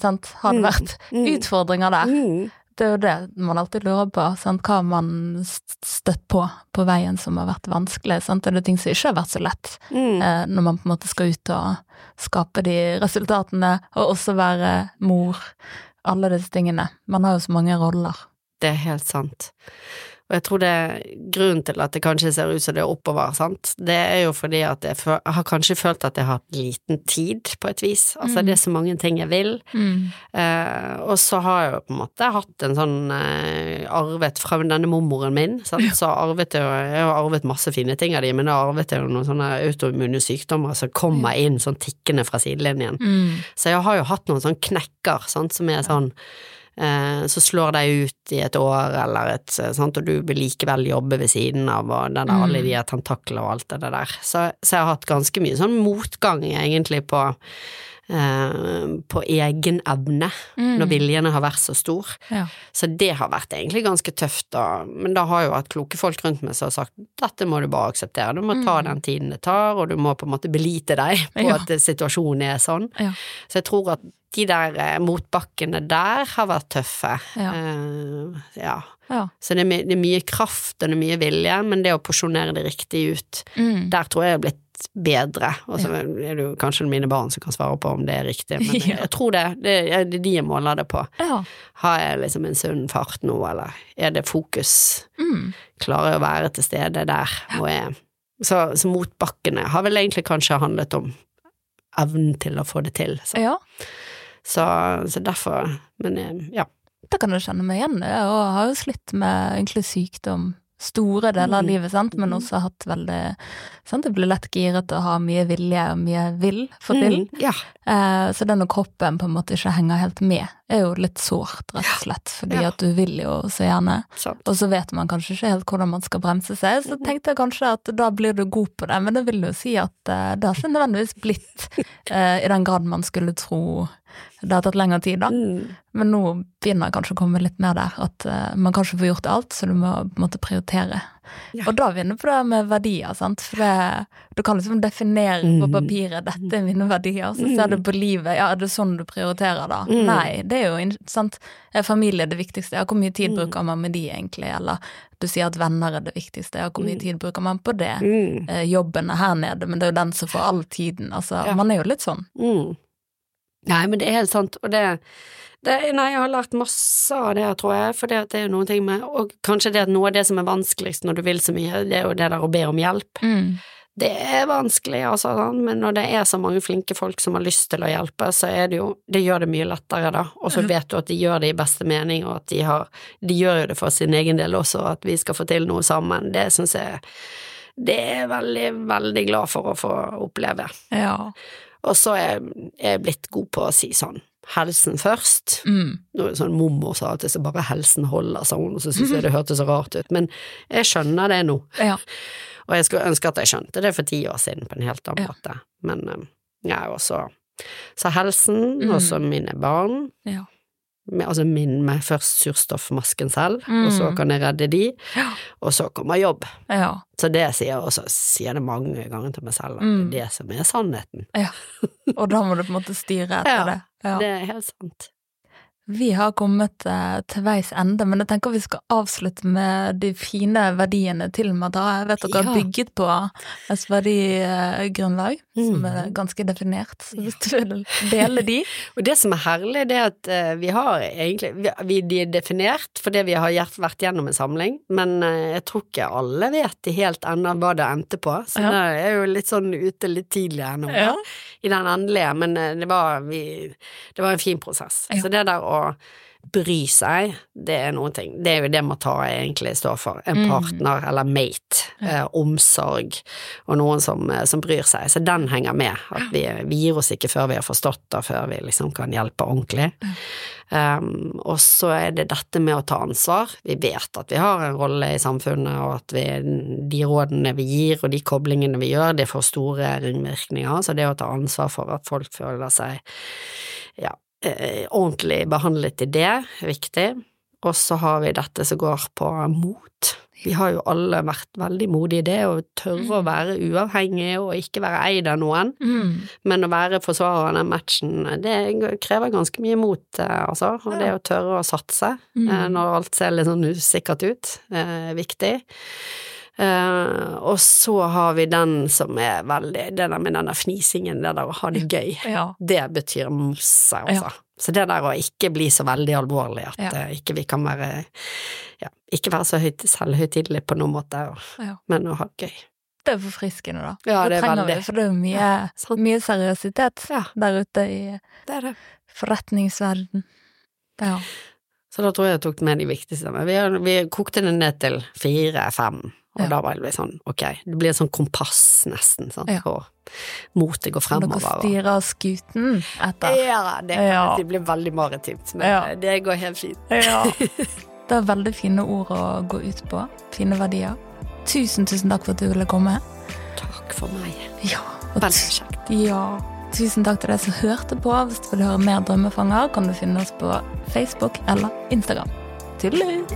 sant, har det Mm. vært Mm. utfordringer der? Mhm. Det er jo det man alltid lurer på, sant? hva man støtt på på veien som har vært vanskelig. Sant? Er det ting som ikke har vært så lett, eh, når man på en måte skal ut og skape de resultatene, og også være mor, alle disse tingene. Man har jo så mange roller. Det er helt sant. Og jeg tror det er grunnen til at det kanskje ser ut som det er oppover, sant, det er jo fordi at jeg, fø- jeg har kanskje følt at jeg har hatt liten tid, på et vis. Altså, Mm. det er så mange ting jeg vil. Mm. Eh, og så har jeg jo på en måte hatt en sånn eh, arvet fra denne mormoren min, sant? så arvet jeg, jo- jeg har arvet masse fine ting av de, men da arvet jeg jo noen sånne autoimmune sykdommer som kommer inn sånn tikkende fra sidelinjen. Mm. Så jeg har jo hatt noen sånne knekker, sant, som er sånn så slår deg ut i et år, eller et sant, og du vil likevel jobbe ved siden av, og der, Mm. alle de tentaklene tentakler og alt det der. Så, så jeg har hatt ganske mye sånn motgang, egentlig, på eh, på egen evne, Mm. når viljene har vært så stor. Ja. Så det har vært egentlig ganske tøft, da. Men da har jo hatt kloke folk rundt meg som har sagt dette må du bare akseptere, du må ta Mm. den tiden det tar, og du må på en måte belite deg på Ja. at situasjonen er sånn. Ja. Så jeg tror at de der eh, motbakkene der har vært tøffe. Ja. Eh, ja. Ja. Så det er, det er mye kraft og det er mye vilje, men det å porsjonere det riktig ut, Mm. der tror jeg jeg har blitt bedre. Og så er det jo kanskje mine barn som kan svare på om det er riktig, men Ja. jeg tror det. Det er de jeg måler det på. ja. Har jeg liksom en sunn fart nå, eller er det fokus? Mm. Klarer jeg å være til stede der, hvor jeg Så, så motbakkene har vel egentlig kanskje handlet om evnen til å få det til. Så, Ja, så, så derfor Men eh, ja. Da kan du kjenne meg igjen jeg har jo slitt med egentlig sykdom store deler av Mhm. livet, sant, men også hatt veldig sant, Jeg blir lett giret og har mye vilje og mye vil få til. Mm, ja. Eh, så det når kroppen på en måte ikke henger helt med, er jo litt sårt, rett og slett. Fordi Ja. at du vil jo så gjerne. Sant. Og så vet man kanskje ikke helt hvordan man skal bremse seg, så tenkte jeg kanskje at da blir du god på det, men det vil jo si at eh, det har ikke nødvendigvis blitt eh, i den grad man skulle tro. Det har tatt lengre tid, da. Mm. Men nå begynner jeg kanskje å komme litt mer der, at uh, man kan ikke få gjort alt, så du må på en måte prioritere. Ja. Og da vinner vi på det med verdier, sant, for det, du kan liksom definere på Mm. papiret 'dette er mine verdier', så ser du på livet, ja, er det sånn du prioriterer da? Mm. Nei, det er jo sant, er familie det viktigste, ja, hvor mye tid Mm. bruker man med de egentlig, eller du sier at venner er det viktigste, ja, hvor mye tid bruker man på det? Mm. Eh, Jobben er her nede, men det er jo den som får all tiden, altså, Ja. man er jo litt sånn. Nei, men det er helt sant, og det, det Nei, jeg har lært masse av det, tror jeg, for det, det er jo noen ting med Og kanskje det at noe av det som er vanskeligst når du vil så mye, det er jo det der å be om hjelp. Mm. Det er vanskelig, altså, men når det er så mange flinke folk som har lyst til å hjelpe, så er det jo Det gjør det mye lettere, da. Og så Mhm. vet du at de gjør det i beste mening, og at de har De gjør jo det for sin egen del også, at vi skal få til noe sammen. Det syns jeg Det er jeg veldig, veldig glad for å få oppleve. Ja. Og så er er jeg blitt god på å si sånn helsen først. Mm. Nå er sånn mormor sa at det så bare helsen holder, sa hun, og så syntes jeg det hørtes så rart ut. Men jeg skjønner det nå. Ja. Og jeg skulle ønske at jeg skjønte det for ti år siden på en helt annen Ja. måte. Men jeg ja, også Så helsen, Mm. og så mine barn. Ja. Altså minn meg først surstoffmasken selv, og så Mm. kan jeg redde de, og så kommer jobb. Ja. Så det sier jeg også, sier det mange ganger til meg selv, at Mm. det er det som er sannheten. Og da må du på en måte styre etter Ja, det. Ja. Det er helt sant. Vi har kommet eh, til veis ende, men jeg tenker vi skal avslutte med de fine verdiene til Madra. Jeg vet dere har Ja. bygget på et verdigrunnlag som er ganske definert, så hvis du vil dele de Og det som er herlig, det er at eh, vi har egentlig vi, vi, De er definert fordi vi har vært gjennom en samling, men eh, jeg tror ikke alle vet helt ennå hva det endte på, så Ja. det er jo litt sånn ute litt tidlig nå, Ja. i den endelige, men det var, vi, det var en fin prosess. Ja. Så det der å bry seg, det er noen ting. Det er jo det Mata egentlig står for. En Mm. partner eller mate. Eh, omsorg og noen som, eh, som bryr seg. Så den henger med. At vi, vi gir oss ikke før vi har forstått det, før vi liksom kan hjelpe ordentlig. Um, og så er det dette med å ta ansvar. Vi vet at vi har en rolle i samfunnet, og at vi, de rådene vi gir og de koblingene vi gjør, det får store ringvirkninger. Så det å ta ansvar for at folk føler seg ja, eh, ordentlig behandlet i det, viktig. Og så har vi dette som går på mot. Vi har jo alle vært veldig modige i det, å tørre å være uavhengig og ikke være eid av noen. mm. Men å være forsvarer av den matchen, det krever ganske mye mot, eh, altså. Og det å tørre å satse Mm. eh, når alt ser litt sånn usikkert ut, eh, er viktig. Eh, og så har vi den som er veldig Det der med den der fnisingen, det der å ha det gøy. Ja. Det betyr masse, altså. Så det der å ikke bli så veldig alvorlig, at Ja. uh, ikke vi kan være Ja, ikke være så høyt, selvhøytidelig på noen måte, og, Ja. men å ha det gøy. Det er forfriskende, da. Ja, det det trenger veldig. vi, for det er mye, Ja, mye seriøsitet Ja. der ute i Det det. forretningsverden. Ja. Så da tror jeg jeg tok med de viktigste. Vi, vi kokte det ned til fire-fem, og Ja. da var det litt sånn, ok, det blir et sånn kompass nesten, sant, Ja. hvor motet går fremover. dere styrer skuten etter. Ja, det, Ja. si blir veldig maritimt, men eh, det går helt fint. Ja. Det er veldig fine ord å gå ut på. Fine verdier. Tusen, tusen takk for at du ville komme. Takk for meg. Ja. Veldig kjekt. ja. Tusen takk til deg som hørte på. Hvis du vil høre mer Drømmefanger, kan du finne oss på Facebook eller Instagram. Tudelu!